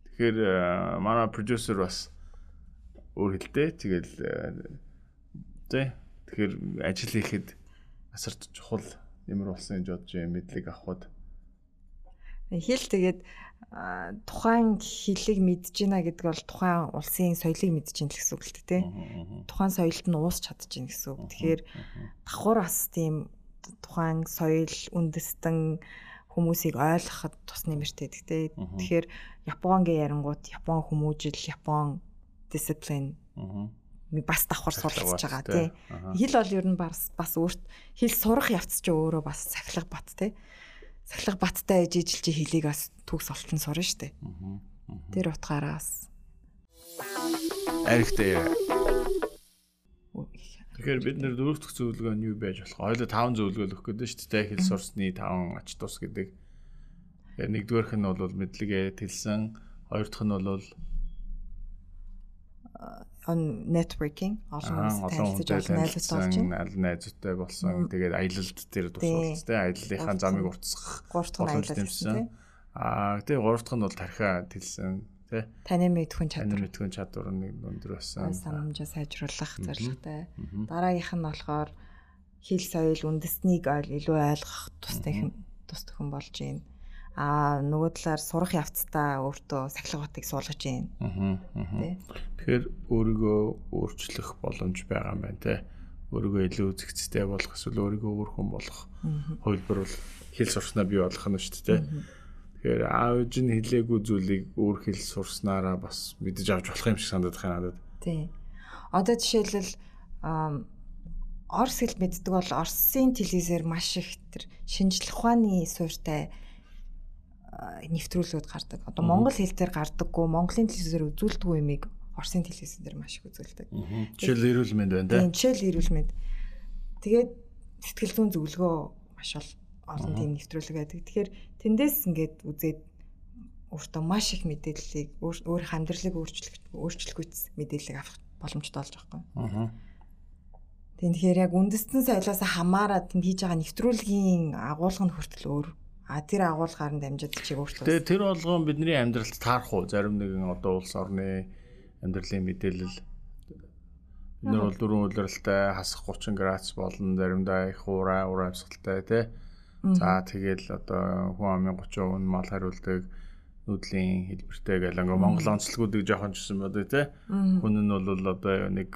Тэгэхээр э, манай продюсер бас өөр хэлтэй. Тэгэл э, тэ. Тэгэхээр ажил хийхэд асар чухал нэмэр болсон гэж бодож юм мэдлэг авахд. Хэл тэгээд тухайн хэлийг мэдж байна гэдэг бол тухайн улсын соёлыг мэдж байна гэсэн үг л дээ. Тухайн соёлд нь уус чадж байна гэсэн үг. Тэгэхээр давхар бас тийм тухайн соёл үндэстэн хүмүүсийг ойлгоход тус нэмэртэй гэдэг. Тэгэхээр Японгийн ярангууд Япон хүмүүжил, Япон дисциплин бас давхар суралцж байгаа тий. Хэл бол ер нь бас бас өөрт хэл сурах явц чи өөрөө бас сахилга бат тий. Сахилга баттай ижиж чи хэлийг бас төгс олтон сурна штэ. Тэр утгаараа бас аригтай Тэгэхээр бид нэр дөрөв дэх зөвлөгөө нь юу байж болох? Хоёулаа таван зөвлөгөө өгөх гэдэг шүү дээ. Хэл сурсны таван ач тус гэдэг. Тэгэхээр нэгдүгээрх нь бол мэдлэгээ тэлсэн, хоёр дахь нь бол on networking олон хүнтэй танилцж олон найзууд олж найзуудтай болсон. Тэгээд аялалд тэр тусалж тэ аяллахаа замыг уртсах. Гурав дахь нь аялал гэсэн. Аа тэгээ гурав дахь нь бол тархиа тэлсэн тий. Таны мэдхүн чадвар. Таны мэдхүн чадвар нэг өндөр байсан. Санамжаа сайжруулах зорилготой. Дараагийнх нь болохоор хэл соёл үндэснийг илүү ойлгох тустай тус төхөн болж байна. Аа нөгөө талаар сурах явцдаа өөртөө сахилга батыг суулгаж байна. Тэгэхээр өөрийгөө өөрчлөх боломж байгаа юм байна те. Өөрийгөө илүү үзэгцтэй болгох эсвэл өөрийгөө өөр хүн болгох хувилбар бол хэл сурснаа бий болгох нь шүү дээ. Тэгэхээр аав ээж нь хэлээгүй зүйлийг өөр хэл сурснараа бас мэдэж авч болох юм шиг санагдах юм надад. Тий. Одоо жишээлбэл Орос хэл мэддэг бол Оросын телевизээр маш их тэр шинжлэх ухааны суурьтай нэвтрүүлгүүд гардаг. Одоо монгол хэл дээр гардаггүй, монголын телевизээр үзүүлдэггүй юмыг Оросын телевизэн дээр маш их үзүүлдэг. Жишээл эрүүл мэнд байна те. Жишээл эрүүл мэнд. Тэгээд сэтгэл зүйн зөвлөгөө маш олон тийм нэвтрүүлэг байдаг. Тэгэхээр тэндээс ингээд үзээд өөртөө маш их мэдээллийг өөрийнх амьдралыг өөрчлөх өөрчлөхүйц мэдээллийг авах боломжтой болж байгаа юм. Тэгэхээр яг үндэстэн соёлоос хамаарат хийж байгаа нэвтрүүлгийн агуулга нь хүртэл өөр. А тэр агуулгаар нь дамжиж чиг өөрчлөлт. Тэгээ тэр болгоом бидний амьдралд таарах уу? Зарим нэгэн одоо улс орны амьдралын мэдээлэл бид нар бол дөрвөн улиралтай хасах 30 градус болно заримдаа их ураа ураа амьсгалтай тий. За тэгэл одоо хүн амын 30% нь мал хариулдаг нүүдлийн хэлбэртэй гэл ингээ Монгол онцлогуудыг жоохон жисэн бодё тий. Хүн нь бол одоо нэг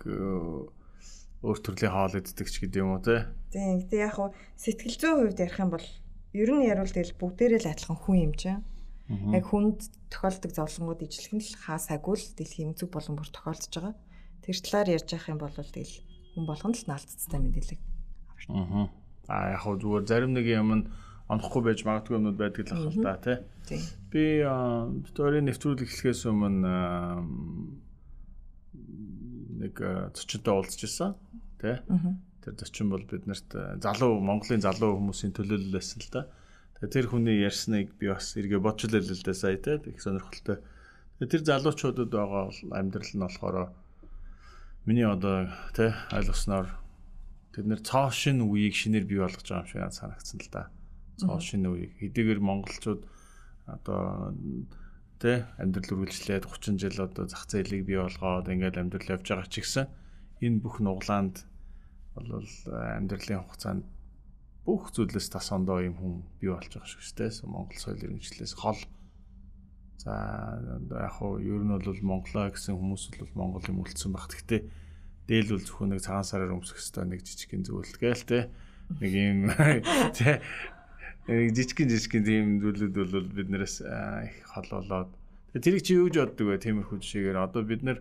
өөр төрлийн хоол иддэг ч гэдэг юм уу тий. Тийм. Гэтэ яг хуу сэтгэл зүйн хувьд ярих юм бол ер нь яруул тэгэл бүгдээрээ л адилхан хүн юм чинь. Яг хүнд тохиолдог зовлонгууд ижлэх нь л хаа сагвал дэлхийн зүг болон бүр тохиолдож байгаа. Тэр талаар ярьж явах юм бол тэгэл хүн болгоно л наалтцтай мэдээлэл авна. Аа яг хөө зүгээр зарим нэг юм нь онохгүй байж магадгүй юмнууд байдаг л ах л да тий. Би стори нэвтрүүлэг эхлэхээс өмнө нэг зочинтой уулзч ирсэн тий. Тэр зочин бол биднэрт залуу Монголын залуу хүмүүсийн төлөөлөл байсан л да. Тэгээ тэр хүний ярьсныг би бас эргээ бодж л да сая тий. Их сонирхолтой. Тэгээ тэр залуучуудад байгаа амьдрал нь болохоор миний одоо тий ойлгосноор тэд нэр цоо шин үеийг шинээр бий болгож байгаа юм шиг санагдсан л да. Цоо шин үеийг хэдийгээр монголчууд одоо тий амьдрал үргэлжлээд 30 жил одоо зах зээлийг бий болгоод ингээл амьдрал явж байгаа ч гэсэн энэ бүх нуглаанд бол амьдралын хугацаанд бүх зүйлээс тас ондоо юм хүн бий болж байгаа шүү дээ. Монгол соёл иргэншлээс хол За яг хуу ер нь бол Монголоо гэсэн хүмүүс бол Монгол юм үлдсэн баг. Гэхдээ дээл бол зөвхөн нэг цагаан сараар өмсөх хэвээр нэг жижигхэн зүйл гээл те. Нэг юм те жижигхэн жижигхэн тийм зүйлүүд бол биднээс их хол болоод тэрийг чи юу гэж боддог вэ? Тиймэрхүү жишээгээр одоо бид нэр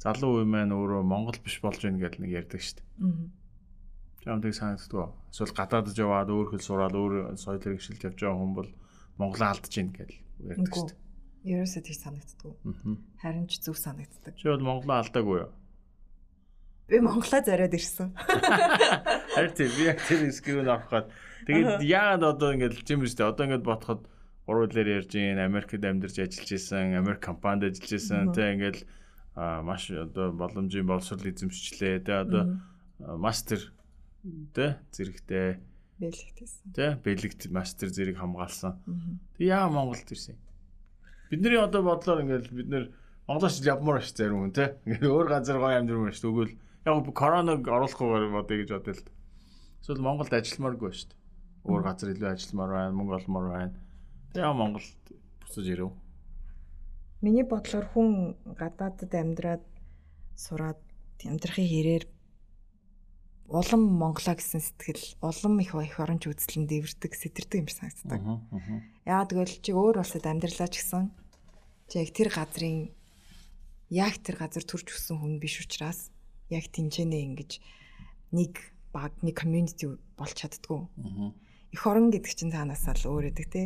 залуу үе маань өөрөө Монгол биш болж байна гэдэг нэг ярьдаг шүү дээ. Аа. Чамдаг санагддаг. Эсвэл гадаадд яваад өөр хэл сураад өөр соёл хэрэгжилт явж байгаа хүн бол Монголоо алдаж гин гэж ярьдаг шүү дээ. Ерөөсөө тийч санагддаг. Харин ч зөв санагддаг. Чи бол Монголоо алдаагүй юу? Би Монголоо зориод ирсэн. Харин тийм би яг тэр скрүүн авахад тэгээд яагаад одоо ингэж юм бэ? Одоо ингэж ботход гурвуулаар ярьж ийн Америкт амьдарч ажиллаж исэн, Америк компанид ажиллаж исэн тэг ингээл маш одоо боломжийн боловсрол эзэмшчлээ. Тэг одоо мастер тэ зэрэгтэй бэлэгтэйсэн. Тэ бэлэгт мастер зэрэг хамгаалсан. Тэг яа Монголд ирсэн? Бидний одоо бодлоор ингээл бид нэр Монголоос явмаар ш зарим хүн те. Ингээл өөр газар гоё амьдрал ш. Тэгвэл яг короног оруулахгүйгээр бодъё гэж бодъё л. Эсвэл Монголд ажилламааргүй ш. Өөр газар илүү ажилламаар байна, мөнгө олмоор байна. Тэгээ Монголд буцаж ирэв. Миний бодлоор хүн гадаадд амьдраад сураад амьдрахын хэрээр улам Монголоо гэсэн сэтгэл, улам их их оронч үзлэн дэвэрдэг, сэтэрдэг юм санагддаг. Яа тэгвэл чи өөр улсад амьдралаа ч гэсэн чи яг тэр газрын яг тэр газар төрж өссөн хүн биш учраас яг тэнцэнэ ингэж нэг баг нэг community болж чаддгүй. Их орон гэдэг чинь цаанаасаа л өөр өгдөг те.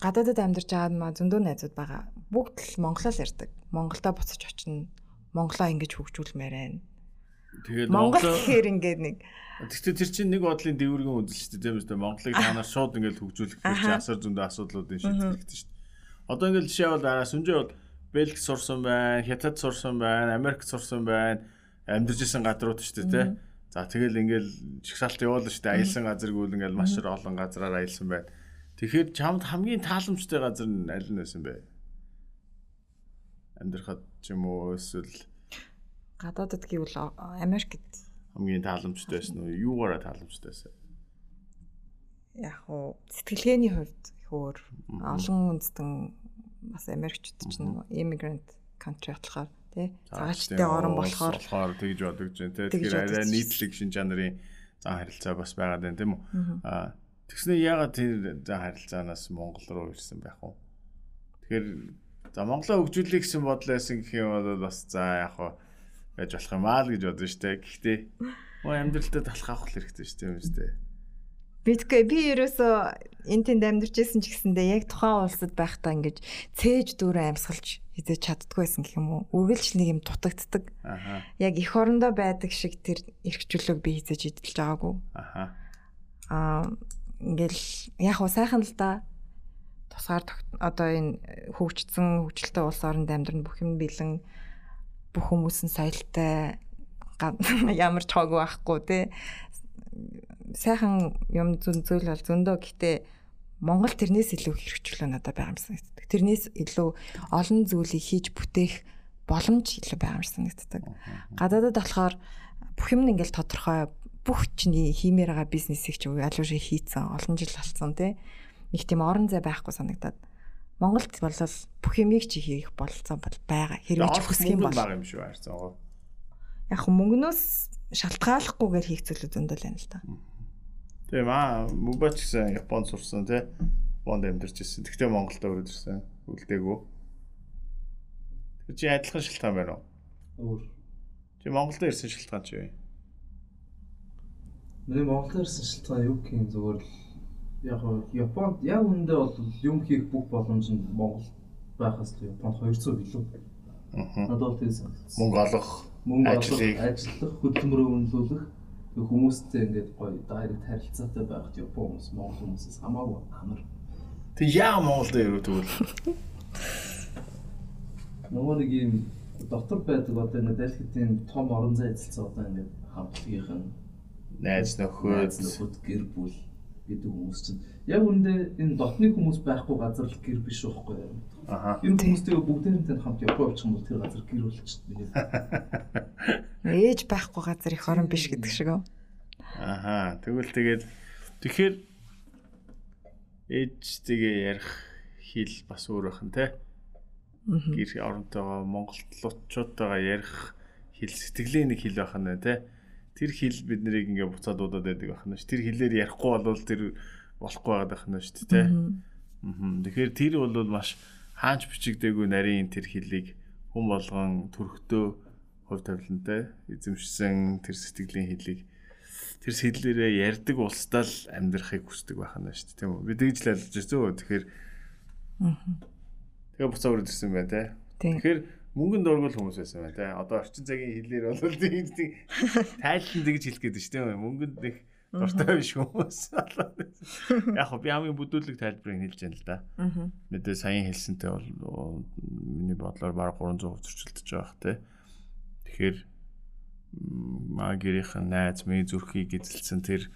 Гадаадад амьдарч байгаа маа зөндөө найзууд байгаа. Бүгд л монголоор ярьдаг. Монголдо буцаж очино. Монголоо ингэж хөгжүүлмээр байна Тэгээд Монгол гэхээр ингээд нэг Гэхдээ тэр чинь нэг бодлын дэвргийн үйл шүү дээ тийм үү? Монголыг танаар шууд ингээд хөгжүүлэх гэж асар зөндөө асуудлуудын шийдвэрлэгдэж шүү дээ. Одоо ингээд жишээ бол араа сүнжээ бол Бэлг сурсан байна, Хятад сурсан байна, Америк сурсан байна, амьдарч исэн газрууд шүү дээ тийм. За тэгэл ингээд чагсаалт явуулна шүү дээ. Аялсан газар гүйл ингээд маш олон газраар аялсан байна. Тэгэхээр чамд хамгийн тааламжтай газар нь аль нь байсан бэ? Амьдрахад ч юм уу эсвэл гадаадд гэвэл Америкт хамгийн тааламжтай байсан уу? Юугаараа тааламжтай байсан? Яг уу сэтгэлгээний хувьд их өөр олон үндэстэн бас Америкчууд ч нэг immigrant country болохоор тий? Цагаачтай орн болохоор болохоор тэгж бодогдож байна тий? тэгэхээр арай нийтлэг шин чанарын зан харилцаа бас байгаад байна тийм үү? А тэгснэ ягаад тэр зан харилцаанаас Монгол руу ирсэн байх вэ? Тэгэхээр за Монголоо хөгжүүлэх гэсэн бодол байсан гэх юм бол бас за яг хаа байж болох юм аа л гэж бодсон шүү дээ. Гэхдээ өө амьдралтад талах авах хэрэгтэй шүү дээ юм шүү дээ. Битгүй би ерөөсөө энэ тэнд амьдарчсэн ч гэсэндээ яг тухайн улсад байхдаа ингэж цээж дүүрэн амьсгалж хизэж чаддггүйсэн гэх юм уу. Үргэлж нэг юм дутагддаг. Аха. Яг эх орондоо байдаг шиг тэр эрхчлөлөг би хизэж идэлж байгаагүй. Аха. Аа ингээл яг уу сайхан л да. Тусгаар одоо энэ хөгжсөн хөгжилтэй улс оронд амьдрын бүх юм бэлэн бүх хүмүүс нь соёлтой ямар ч хоогүй байхгүй тий. Сайхан юм зүн зүйл бол зөндөө гэхдээ Монгол тэрнээс илүү хэрэгжүүлээ надад байгаа юм санагддаг. Тэрнээс илүү олон зүйлийг хийж бүтээх боломж илүү байгаа юм санагддаг. Гадаадад болохоор бүх юм ингээл тодорхой бүх чиний хиймээр байгаа бизнесийг ч шиг хийцэн олон жил болсон тий. Нэг тийм орон зай байхгүй санагдаад Монголд бол бүх юмыг чи хийх болцсон бол байгаа. Хэрвээ чи хүсэх юм бол байгаа юм шүү харьцаагаа. Яг мөнгнөөс шалтгааллахгүйгээр хийх зүйлүүд зөндөл байна л та. Тийм аа мөбач гэсэн Японд сурсан тий. Японд амьдарч ирсэн. Тэгтээ Монголд өрөөд ирсэн. Үлдээгүү. Тэр чи адилхан шалтгаан байна уу? Өөр. Чи Монголд ирсэн шалтгаан чи юу? Миний Монголд ирсэн шалтгаан юу гэх юм зүгээр л яг Японд яг үндэ бол юм хийх бүх боломж нь Монгол байхаас л Японд 200 билүү. Аа. Надад бол тийм санагдсан. Мөнгө олох, мөнгө олох, ажиллах, хөдөлмөрөө үнэлүүлэх тэг хүмүүстэй ингээд гоё дайрект харилцаатай байхад Япон хүмүүс Монгол хүмүүсээс хамаагүй амар. Тэг яа Монголд ирүү тэгвэл? Нөгөө нэг юм дотор байдаг одоо ингээд дэлхийдийн том орон зай эзэлсэн одоо ингээд хамтлагийнх нь найз нөхөд нөхөд гэр бүл гэдэг хүмүүс чинь яг үүндээ энэ дотны хүмүүс байхгүй газар л гэр биш байхгүй юу? Аха. Энэ хүмүүстэй бүгдээрээ хамт Япон очих юм бол тэр газар гэр болчихсон. Ээж байхгүй газар их орон биш гэдэг шиг үү? Аха. Тэгвэл тэгээд тэгэхээр ээжтэйгээ ярих хэл бас өөр байх нь те. Гэр оронтойгоо монголчуудтайгаа ярих хэл сэтгэлийн нэг хэл байх нь те. Тэр хэл бид нарыг ингээ буцаад удаад байдаг байх нь ш. Тэр хэлээр ярихгүй бол тэр болохгүй байгаад байх нь ш те. Аа. Тэгэхээр тэр бол маш хаанч бичигдээгүй нарийн тэр хэлийг хүн болгон төрхтөө хувь тавилантай эзэмшсэн тэр сэтгэлийн хэлийг тэр сэтлэрээ ярддаг улсдаа л амьдрахыг хүсдэг байхана шүү дээ тийм үү би тэгж л алж зөө тэгэхээр тэгээ буцаа өрөд ирсэн байна те тэгэхээр мөнгөнд дургуул хүмүүс байсан байна те одоо орчин цагийн хэлээр бол тийм тайлан тэгж хэлэх гээд шүү дээ мөнгөнд их дуртай биш хүмүүс яг хөө би хамгийн бүдүүлэг тайлбарыг хэлж яана л да. Мэдээ саяхан хэлсэнтэй бол миний бодлоор баг 300% зөрчилдөж байгаа те тэгэхээр магирийнхэн найз мэй зүрхийг эзэлсэн тэр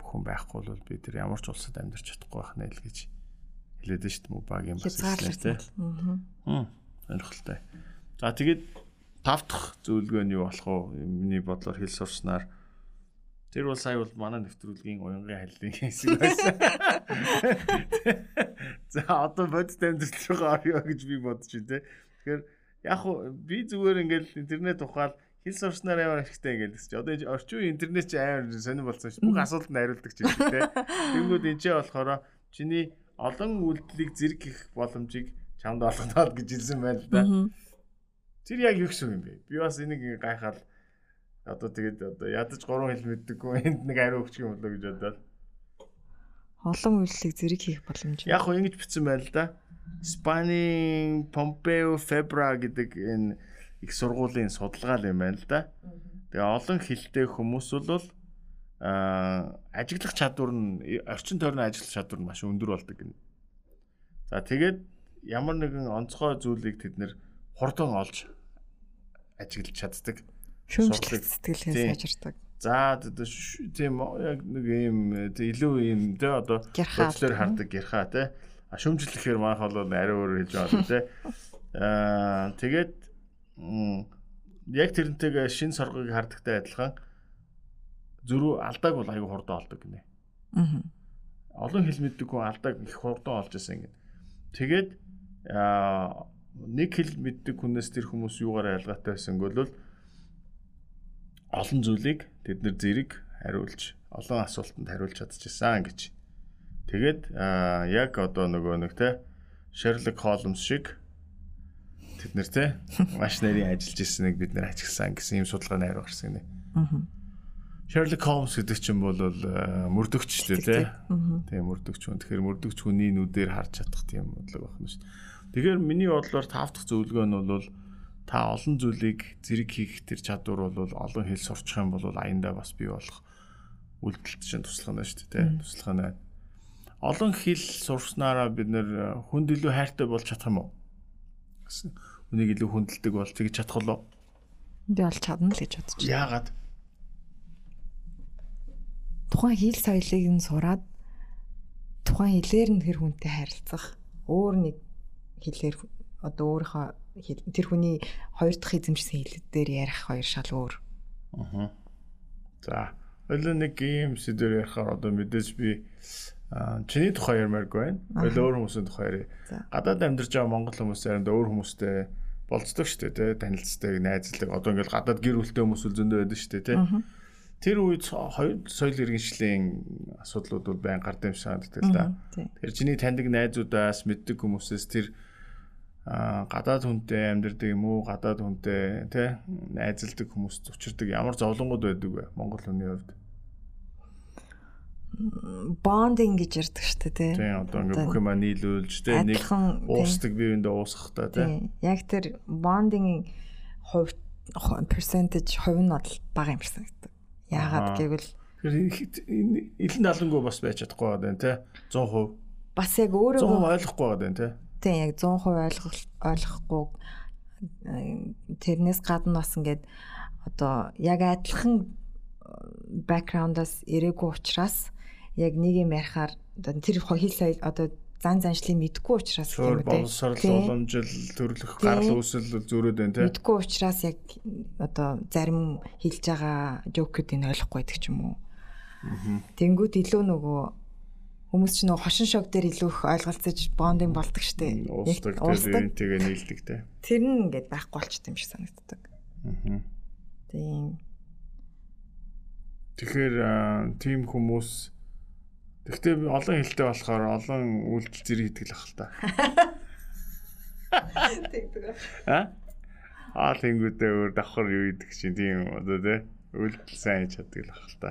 бүхэн байхгүй бол би тэр ямар ч улсад амьдарч чадахгүй байх нэ л гэж хэлээд нь шүү дээ багийн бас тийм. Аа. Сонирхолтой. За тэгээд тав дахь зөвлөгөө нь юу болох вэ? Миний бодлоор хэл сурснаар тэр бол сая бол манай нэвтрүүлгийн уянгийн халилын хэсэг байсан. За одоо бодит амьдрал руу орё гэж би бодож байна те. Тэгэхээр яг хуу би зүгээр ингээл интернет ухаал хэл сурснаар ямар ашигтай ингээд гэсэн чи одоо орчин үеийн интернет чи амар сонир болсон ш. Бүх асуултанд хариулдаг ч юм те. Тэнгүүд энэ ч болохоор чиний олон үйлдэлийг зэрэг хийх боломжийг чамд олгоноод гэж хэлсэн байна л да. Тэр яг юу гэсэн юм бэ? Би бас энийг гайхаад одоо тэгээд одоо ядаж гурван хэл мэддэггүй энд нэг ариу өгчих юм болоо гэж бодоод олон үйлчлэг зэрэг хийх боломж. Яг хөө ингэж бичсэн байна л да. Спани Помпео Фебра гэдэг энэ их сургуулийн судалгаа юм байна л да. Тэгээ олон хэлтэй хүмүүс бол а ажиглах чадвар нь орчин тойрны ажиглах чадвар нь маш өндөр болдог гэнэ. За тэгээд ямар нэгэн онцгой зүйлийг тэд нэр хурдан олж ажиглаж чаддаг. Шүүмжлэх сэтгэлээ сайжирдаг. За тийм яг нэг юм илүү юм тэ одоо бодлоор хардаг гэрхаа тэ. А шүүмжлэхээр маах бол ари өөр хэлж байгаа тэ. Аа тэгээд яг тэрнтэйг шин соргыг хардагтай адилхан зөрүү алдааг бол аягүй хурдан олдог гинэ. Аа. Олон хэл мэддэг хүн алдааг их хурдан олж ирсэн гин. Тэгээд нэг хэл мэддэг хүнээс тэр хүмүүс юугаар ялгаатай байсан бол олон зүйлийг тэд нэр зэрэг хариулж олон асуултанд хариулж чадчихсан гэж. Тэгээд яг одоо нөгөө нэг те Sherlock Holmes шиг тэд нэр те маш нарийн ажиллаж ирсэнийг бид нэр ачилсан гэсэн юм судалгааны хариу гарсан гинэ. Sherlock Holmes гэдэг чинь бол мөрдөгч дээ те. Тийм мөрдөгч хүн. Тэгэхээр мөрдөгч хүний нүдээр харж чадах тийм бодлого байна шүү дээ. Тэгэхээр миний бодлоор тав дахь зөвлөгөө нь бол та олон зүйлийг зэрэг хийх тэр чадвар бол олон хэл сурчих юм бол аяндаа бас бий болох үйлдэлт чинь туслах нь шүү дээ те. Туслах нь. Олон хэл сурснараа бид нэр хүнд илүү хайртай болж чадах юм уу? үнийг илүү хүндэлдэг бол тэгж чадах болоо. Энд бол чадна л гэж бодож байна. Яагаад? Тухайн хэл соёлыг нь сураад тухайн хэлээр нь тэр хүнтэй харилцах өөр нэг хэлээр одоо өөрийнхөө тэр хүний хоёр дахь эзэмшсэн хэлээр ярих хоёр шал өөр. Аа. За, ойлоо нэг юм сэдвэр ярихаар одоо мэдээж би чиний тухай ярмааргүй байна. Хоёул өөр хүмүүсийн тухай ярив. Гадаад амьдарч байгаа монгол хүмүүс заримдаа өөр хүмүүстэй болцдог шүү дээ, танилцдаг, найзлдаг. Одоо ингээл гадаад гэр бүлтэй хүмүүс үл зөндөө байдаг шүү дээ, тий. Тэр үед хоёр соёл иргэншлийн асуудлууд бол байн гардаг юм шиг санагддаг л да. Тэгэхээр чиний таньдаг найзуудаас мэддэг хүмүүсээс тэр гадаад хүнтэй амьдардаг юм уу, гадаад хүнтэй тий найзалдаг хүмүүс учирдаг ямар зовлонгууд байдаг вэ Монгол хүний хувьд? бондинг гэж ярьдаг шүү дээ тий. Тийм одоо ингээ бүх юм нийлүүлж тий нэг уусдаг биеиндээ уусгахтай тий. Яг тэр бондингийн хувь percentage хувь нь бол бага юм шиг санагдав. Яагаад гэвэл илэн далангуу бас байж чадахгүй байна тий 100%. Бас яг өөрөө 100% ойлгохгүй байна тий. Тийм яг 100% ойлгох ойлгохгүй тэрнээс гадна бас ингээд одоо яг адилхан бэкграундаас ирээгүй учраас яг нэг юм ярихаар одоо тэр хил соёл одоо зан заншлыг мэдгүй учраас тийм үү боловсрол уламжил төрлөх гарал үүсэл зөрөөд байна тийм мэдгүй учраас яг одоо зарим хэлж байгаа жокуудыг ойлгохгүй байдаг ч юм уу. Тэнгүүд илүү нөгөө хүмүүс ч нөгөө хошин шог дээр илүү их ойлголцож бондинг болдог штеп. Уусдаг тэгээ нийлдэг те. Тэр нь ингээд байхгүй болчт юм шиг санагддаг. Аа. Тийм. Тэгэхээр тийм хүмүүс Гэхдээ олон хэлтэй болохоор олон үйлдэл зэрэг итгэл ах л та. Тэгдэг. А? Аа тэнгүүдээ өөр давхар юу идэх чинь тийм одоо тий үйлдэл сайн хийж чаддаг л ах л та.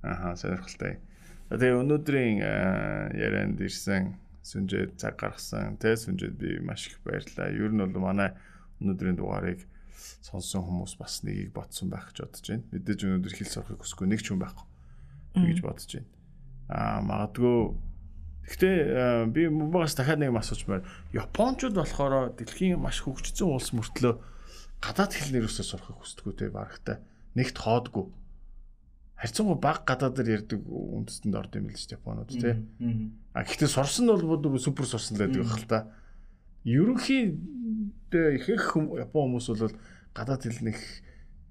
Аха сонирхолтой. Тэгээ өнөөдрийн ярианд ирсэн сүнжээд цаг гаргасан тий сүнжээд би маш их баярлалаа. Ер нь бол манай өнөөдрийн дугаарыг сонсон хүмүүс бас нэгийг бодсон байх гэж бодож байна. Мэдээж өнөөдөр хэл сурахыг хүсэхгүй нэг ч хүн байхгүй гэж бодож байна. Аа магадгүй Гэхдээ би муугаас дахиад нэг асуучмаар Япончууд болохоор дэлхийн маш хөгжсөн улс мөртлөө гадаад хэлнэр өсөө сурахыг хүсдэггүй те барагтай. Нэгт хоодгүй харьцангуй баг гадаадаар ярьдаг үндэстэнд орд юм л шүү Японууд тий. А гэхдээ сурсан нь бол супер сурсан л байдаг байх л та. Ерөнхийдөө их их Япон хүмүүс бол гадаад хэл нэг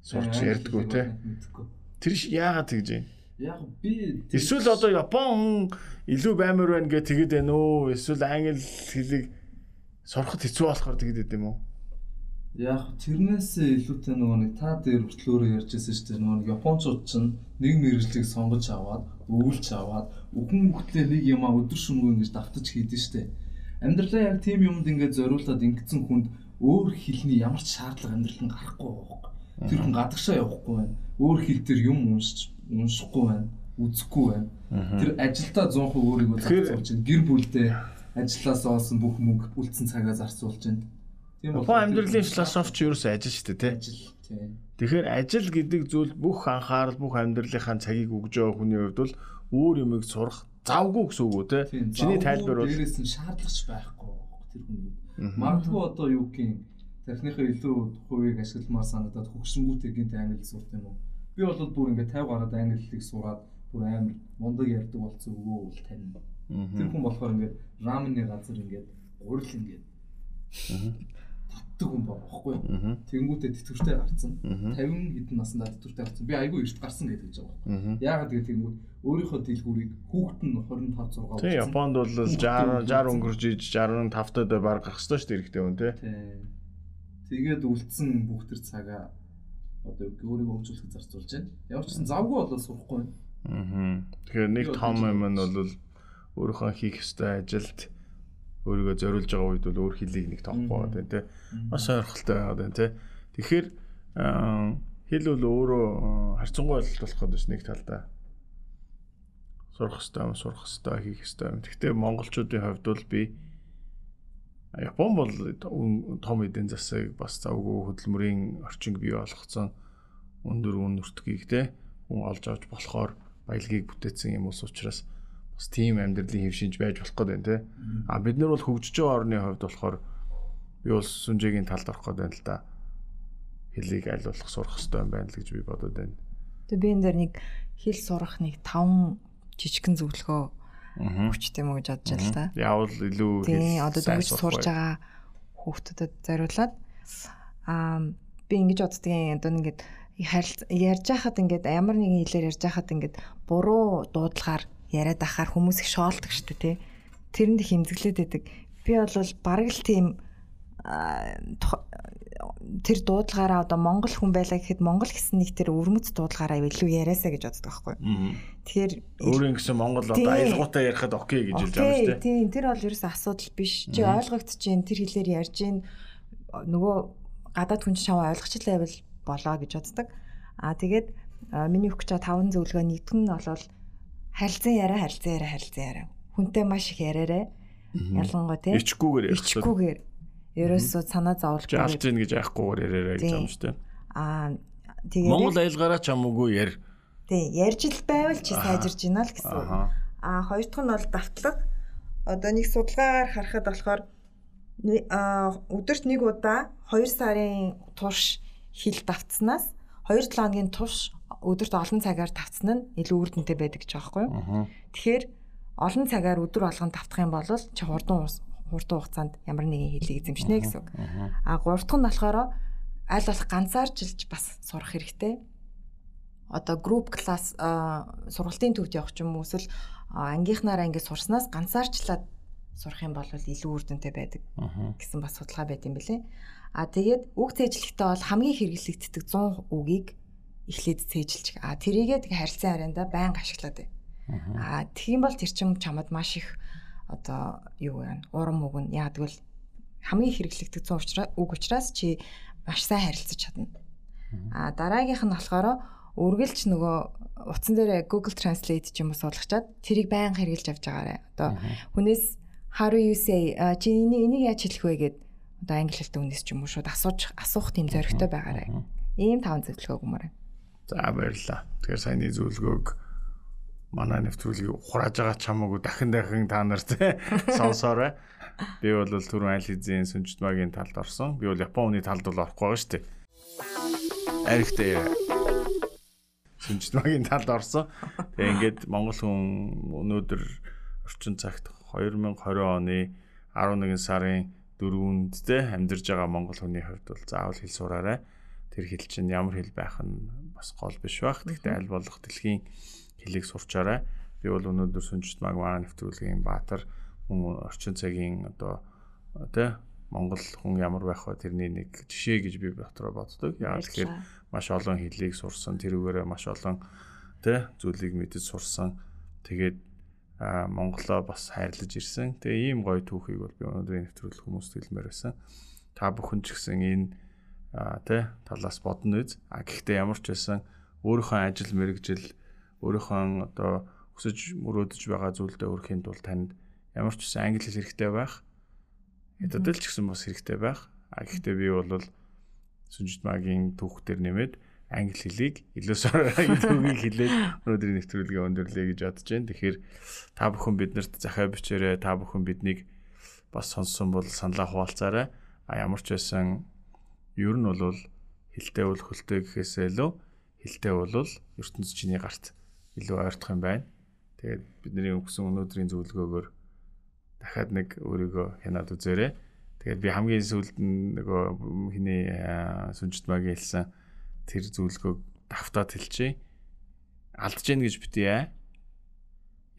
сурч ярьдгүү тий. Тэр яагаад тэгж юм? Яг би эсвэл одоо Япон хүн илүү баймар байна гэж тэгэд байна уу? Эсвэл англи хэлийг сурахад хэцүү болохоор тэгэд байд юм уу? Яг тэрнээс илүүтэй нөгөө нэг та дээр хүртлөөрөө ярьжсэн шүү дээ. Нөгөө нэг Япончууд чинь нэг мэрэгжлийг сонгож аваад, өвлж аваад, үхэн бүхтлээ нэг юм а өдөр шөнөгүй ингэж давтаж хийдэж штэ. Амьдралаа яг тийм юмд ингэж зориулаад ингэсэн хүнд өөр хэлний ямар ч шаардлага амьдрал нь гарахгүй байхгүй. Тэр хүн гадагшаа явахгүй байна. Өөр хэл дээр юм уншиж, уншихгүй байна, үзэхгүй байна. Тэр ажилдаа 100% өөрийгөө зарцуулж. Гэр бүлдээ ажилласаа олсон бүх мөнгө үлдсэн цагаа зарцуулж байна Тийм бол амьдралын философч юу гэсэн ажил шүү дээ тий. Ажил тий. Тэгэхээр ажил гэдэг зүйл бүх анхаарал бүх амьдралынхаа цагийг өгж байгаа хүний хувьд бол өөр юмыг сурах завгүй гэсэн үг үү тий. Чиний тайлбар бол дээрээс нь шаардлагач байхгүй тэр хүний. Магадгүй одоо юу гин тархиныхаа илүү хувийг ашигламаар санагдаад хөгшингүүтэй гинт англи сурт юм уу? Би бол бүр ингээд 50 гараад англи хэлийг сураад бүр амар мундаг ярьдаг болсон өвөө бол тань. Тэр хүн болохоор ингээд рамены газар ингээд гурил ингээд татдаг хүн байхгүй юу. Тэнгүүтээ тэтгэвртэй гарцсан. 50 хэдэн наснаа тэтгэвртэй гарцсан. Би айгүй эрт гарсан гэдэг гэж байгаа байхгүй. Яагаад гэвэл тэнгүүд өөрийнхөө дэлгүүрийг хүүхэд нь 25 6 Тийм Японд бол 60 60 өнгөрж иж 65 тад баг гарах ёстой шүү дээ эрэгтэй хүн тий. Тэгээд үлдсэн бүх төр цагаа одоо өөрийгөө хөгжүүлэх зарцуулж байна. Ямар ч гэсэн завгүй болоод сурахгүй байна. Аа. Тэгэхээр нэг том юм нь бол өөрийнхөө хийх ёстой ажилд өөрийгөө зориулж байгаа үед бол өөр хэлийг нэг тоохгүй байгаа тийм тий. Маш сонирхолтой байгаад байна тий. Тэгэхээр хэл бол өөрөө харьцангуй ойлголт болоход бас нэг талдаа сурах хэрэгтэй юм, сурах хэрэгтэй, хийх хэрэгтэй юм. Гэхдээ монголчуудын хувьд бол би Япон бол том эдийн засаг бас завгүй хөдөлмөрийн орчинг бий болгоцсон өндөр үн нутгийг те хүн олж авч болохоор баялагийг бүтээсэн юм ус учраас бас тийм амьдралын хэв шинж байж болох гэдэг тий. А бид нар бол хөгжиж байгаа орны хувьд болохоор би бол сүнжээгийн талд орох гэдэг л да. Хэлийг аль болох сурах хэрэгтэй юм байна л гэж би бодод байна. Тэгээ би энэ дээр нэг хэл сурах нэг 5 жижигхэн зөвлөгөө өгчтэй мө гэж бодож байна л да. Яавал илүү хэл одоо дөнгөж сурж байгаа хүүхдүүдэд зориулаад аа би ингэж боддгийн одоо ингээд ярьж байхад ингээд ямар нэгэн хэлээр ярьж байхад ингээд буруу дуудлагаар яриад ахаар хүмүүс их шоолдог шүү дээ тий. Тэрэнд их хэмзэглээд байдаг. Би бол бараг л тийм тэр дуудлагаараа одоо монгол хүн байлаа гэхэд монгол гэсэн нэг тэр өвөрмөц дуудлагаараа илүү яриасаа гэж боддог байхгүй. Тэгэхээр өөрийн гэсэн монгол одоо аялгуудаа ярихад окей гэж хэлж байгаа шүү дээ. Тийм тэр бол ерөөс асуудал биш. Чи ойлгогдчихээн тэр хэлээр ярьж гин нөгөө гадаад хүн чамаа ойлгочлаа байвал болоо гэж боддог. Аа тэгээд миний өгч байгаа таван зөвлөгөө нэгдүгээр нь бол харилцан яриа харилцан яриа харилцан яриа. Хүнтэй маш их яриараа. Ялангуяа тий. Ичгүүгээр ярих. Ичгүүгээр. Ерөөсөө санаа зовлж байгаа. Жалж ийн гэж яахгүйгээр яриараа гэж юм шүү дээ. Аа тэгээд Монгол аялгаараа ч хамаагүй яар. Тий, ярьж л байвал чи сайжирж гинэ л гэсэн. Аа хоёр дахь нь бол давтлага. Одоо нэг судалгаагаар харахад болохоор өдөрт нэг удаа 2 сарын турш хил давтснаас 2-7 хоногийн турш өдөрт олон цагаар давтсан нь илүү үр дүнтэй байдаг гэж байгаа байхгүй юу. Тэгэхээр олон цагаар өдөр болгон давтах юм бол чи хурдан хурдан хугацаанд ямар нэгэн хилийг эзэмшнэ гэсэн үг. А гурав дахь нь болохоор аль болох ганцаарчилж бас сурах хэрэгтэй. Одоо групп класс сургалтын төвд явах ч юм уу эсвэл ангийнхнаараа ингэ сурснаас ганцаарчлаад сурах юм бол илүү үр дүнтэй байдаг гэсэн бас судалгаа байт юм бэлээ. А тэгээд үг цээжлэхтэй бол хамгийн хэрэглэгддэг 100 үгийг эхлээд цээжилж. А тэрийгээ тэг харилцан харианда байнга ашиглаад бай. Аа тэгхийн бол тэр чин чамд маш их одоо юу вэ? Урам өгнө. Бол хамгийн хэрэглэгдэх зүүн учраас үг учраас чи маш сайн харилцаж чадна. Аа дараагийнх нь болохоор үргэлж нөгөө утсан дээр Google Translate ч юм уу суулгачаад тэрийг байнга хэрэгжилж авч байгаарэ. Одоо хүнээс how do you say чи энийг энийг яаж хэлэх вэ гэд одоо англи хэлтэй хүнээс ч юм уу шууд асууж асуух тийм зоригтой байгаарэ. Ийм таван зөвлөгөө өгмөр. За баярлалаа. Тэгэхээр саяны зөвлөгөөг манай нэвтрүүлгийг ухрааж байгаа чамаагүй дахин дахин та нар те сонсоорой. Би бол түрүүн аль хэзээ сүнжтмагийн талд орсон. Би бол Японы талд бол орохгүй байгаа шүү дээ. Арихтэй сүнжтмагийн талд орсон. Тэгээ ингээд Монгол хүн өнөөдөр орчин цагт 2020 оны 11 сарын 4-нд те амьдарж байгаа монгол хүний хувьд бол заавал хэл сураарай. Тэр хэл чинь ямар хэл байх нь бас гол биш байх. Гэхдээ аль болох дэлхийн хэлийг сурчаарай. Би бол өнөөдөр сүнжит маг маань нэвтрүүлгийн Баатар хүн орчин цагийн одоо тэ Монгол хүн ямар байх вэ тэрний нэг жишээ гэж би дотроо боддог. Яагаад тэгэхээр маш олон хэлийг сурсан, тэрүүгээрээ маш олон тэ зүйлийг мэдэж сурсан. Тэгээд Монголоо бас хайрлаж ирсэн. Тэгээ ийм гоё түүхийг бол би өнөөдрийн нэвтрүүлэг хүмүүст хэлмээр байсан. Та бүхэн ч гэсэн энэ тэ талаас бодно үз. А гэхдээ ямар ч байсан өөрийнхөө ажил мэрэгжил өөрийнхөө одоо өсөж мөрөөдөж байгаа зүйлдээ өрхийн тулд танд ямар ч гэсэн англи хэл хэрэгтэй байх. Ядад л ч гэсэн бас хэрэгтэй байх. А гэхдээ би бол сүнжит магийн түүх дээр нэмээд англи хэлийг илүү сараагийн төвийг хэлээд өнөөдрийн нэвтрүүлгээ өндөрлөе гэж бодож байна. Тэгэхээр та бүхэн биднэрт захаа бичээрэй. Та бүхэн биднийг бас сонссон бол саналаа хуваалцаарай. А ямар ч байсан ер нь бол хилтэй бол хөлтэй гэхээсээ илүү хилтэй бол ертөнц чиний гарт илүү ойртох юм байна. Тэгээд бидний өгсөн өнөөдрийн зөвлөгөөгөөр дахиад нэг өөрийгөө хянаад үзээрэй. Тэгээд би хамгийн сүүлд нөгөө хиний сүнжит магийн хэлсэн тэр зөвлөгөөг давтаад хэлчихье. Алдж гин гэж битээ.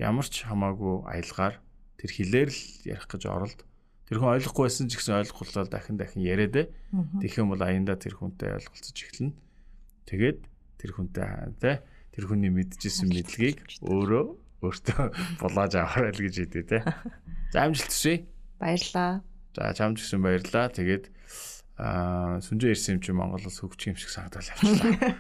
Ямар ч хамаагүй аялгаар тэр хилээр л ярих гэж оролд. Тэр хүн ойлгохгүй байсан ч гэсэн ойлгохлоо дахин дахин яриад. Тэгэх юм бол аяндаа тэр хүнтэй ойлголцож эхэлнэ. Тэгээд тэр хүнтэй тий тэр хүний мэдчихсэн мэдлэгийг өөрөө өөртөө булааж аваарай л гэж хэлээ те. За амжилт хүсье. Баярлаа. За чамд гэсэн баярлаа. Тэгээд аа сүнжээ ирсэн юм чи Монголоос хөгжих юм шиг санагдал явчихлаа.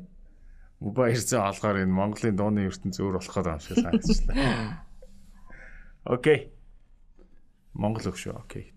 Муба ирсэн алгаар энэ Монголын дууны ертөнц өөр болох гэдэг юм шиг санагчлаа. Окей. Монгол өгшөө. Окей.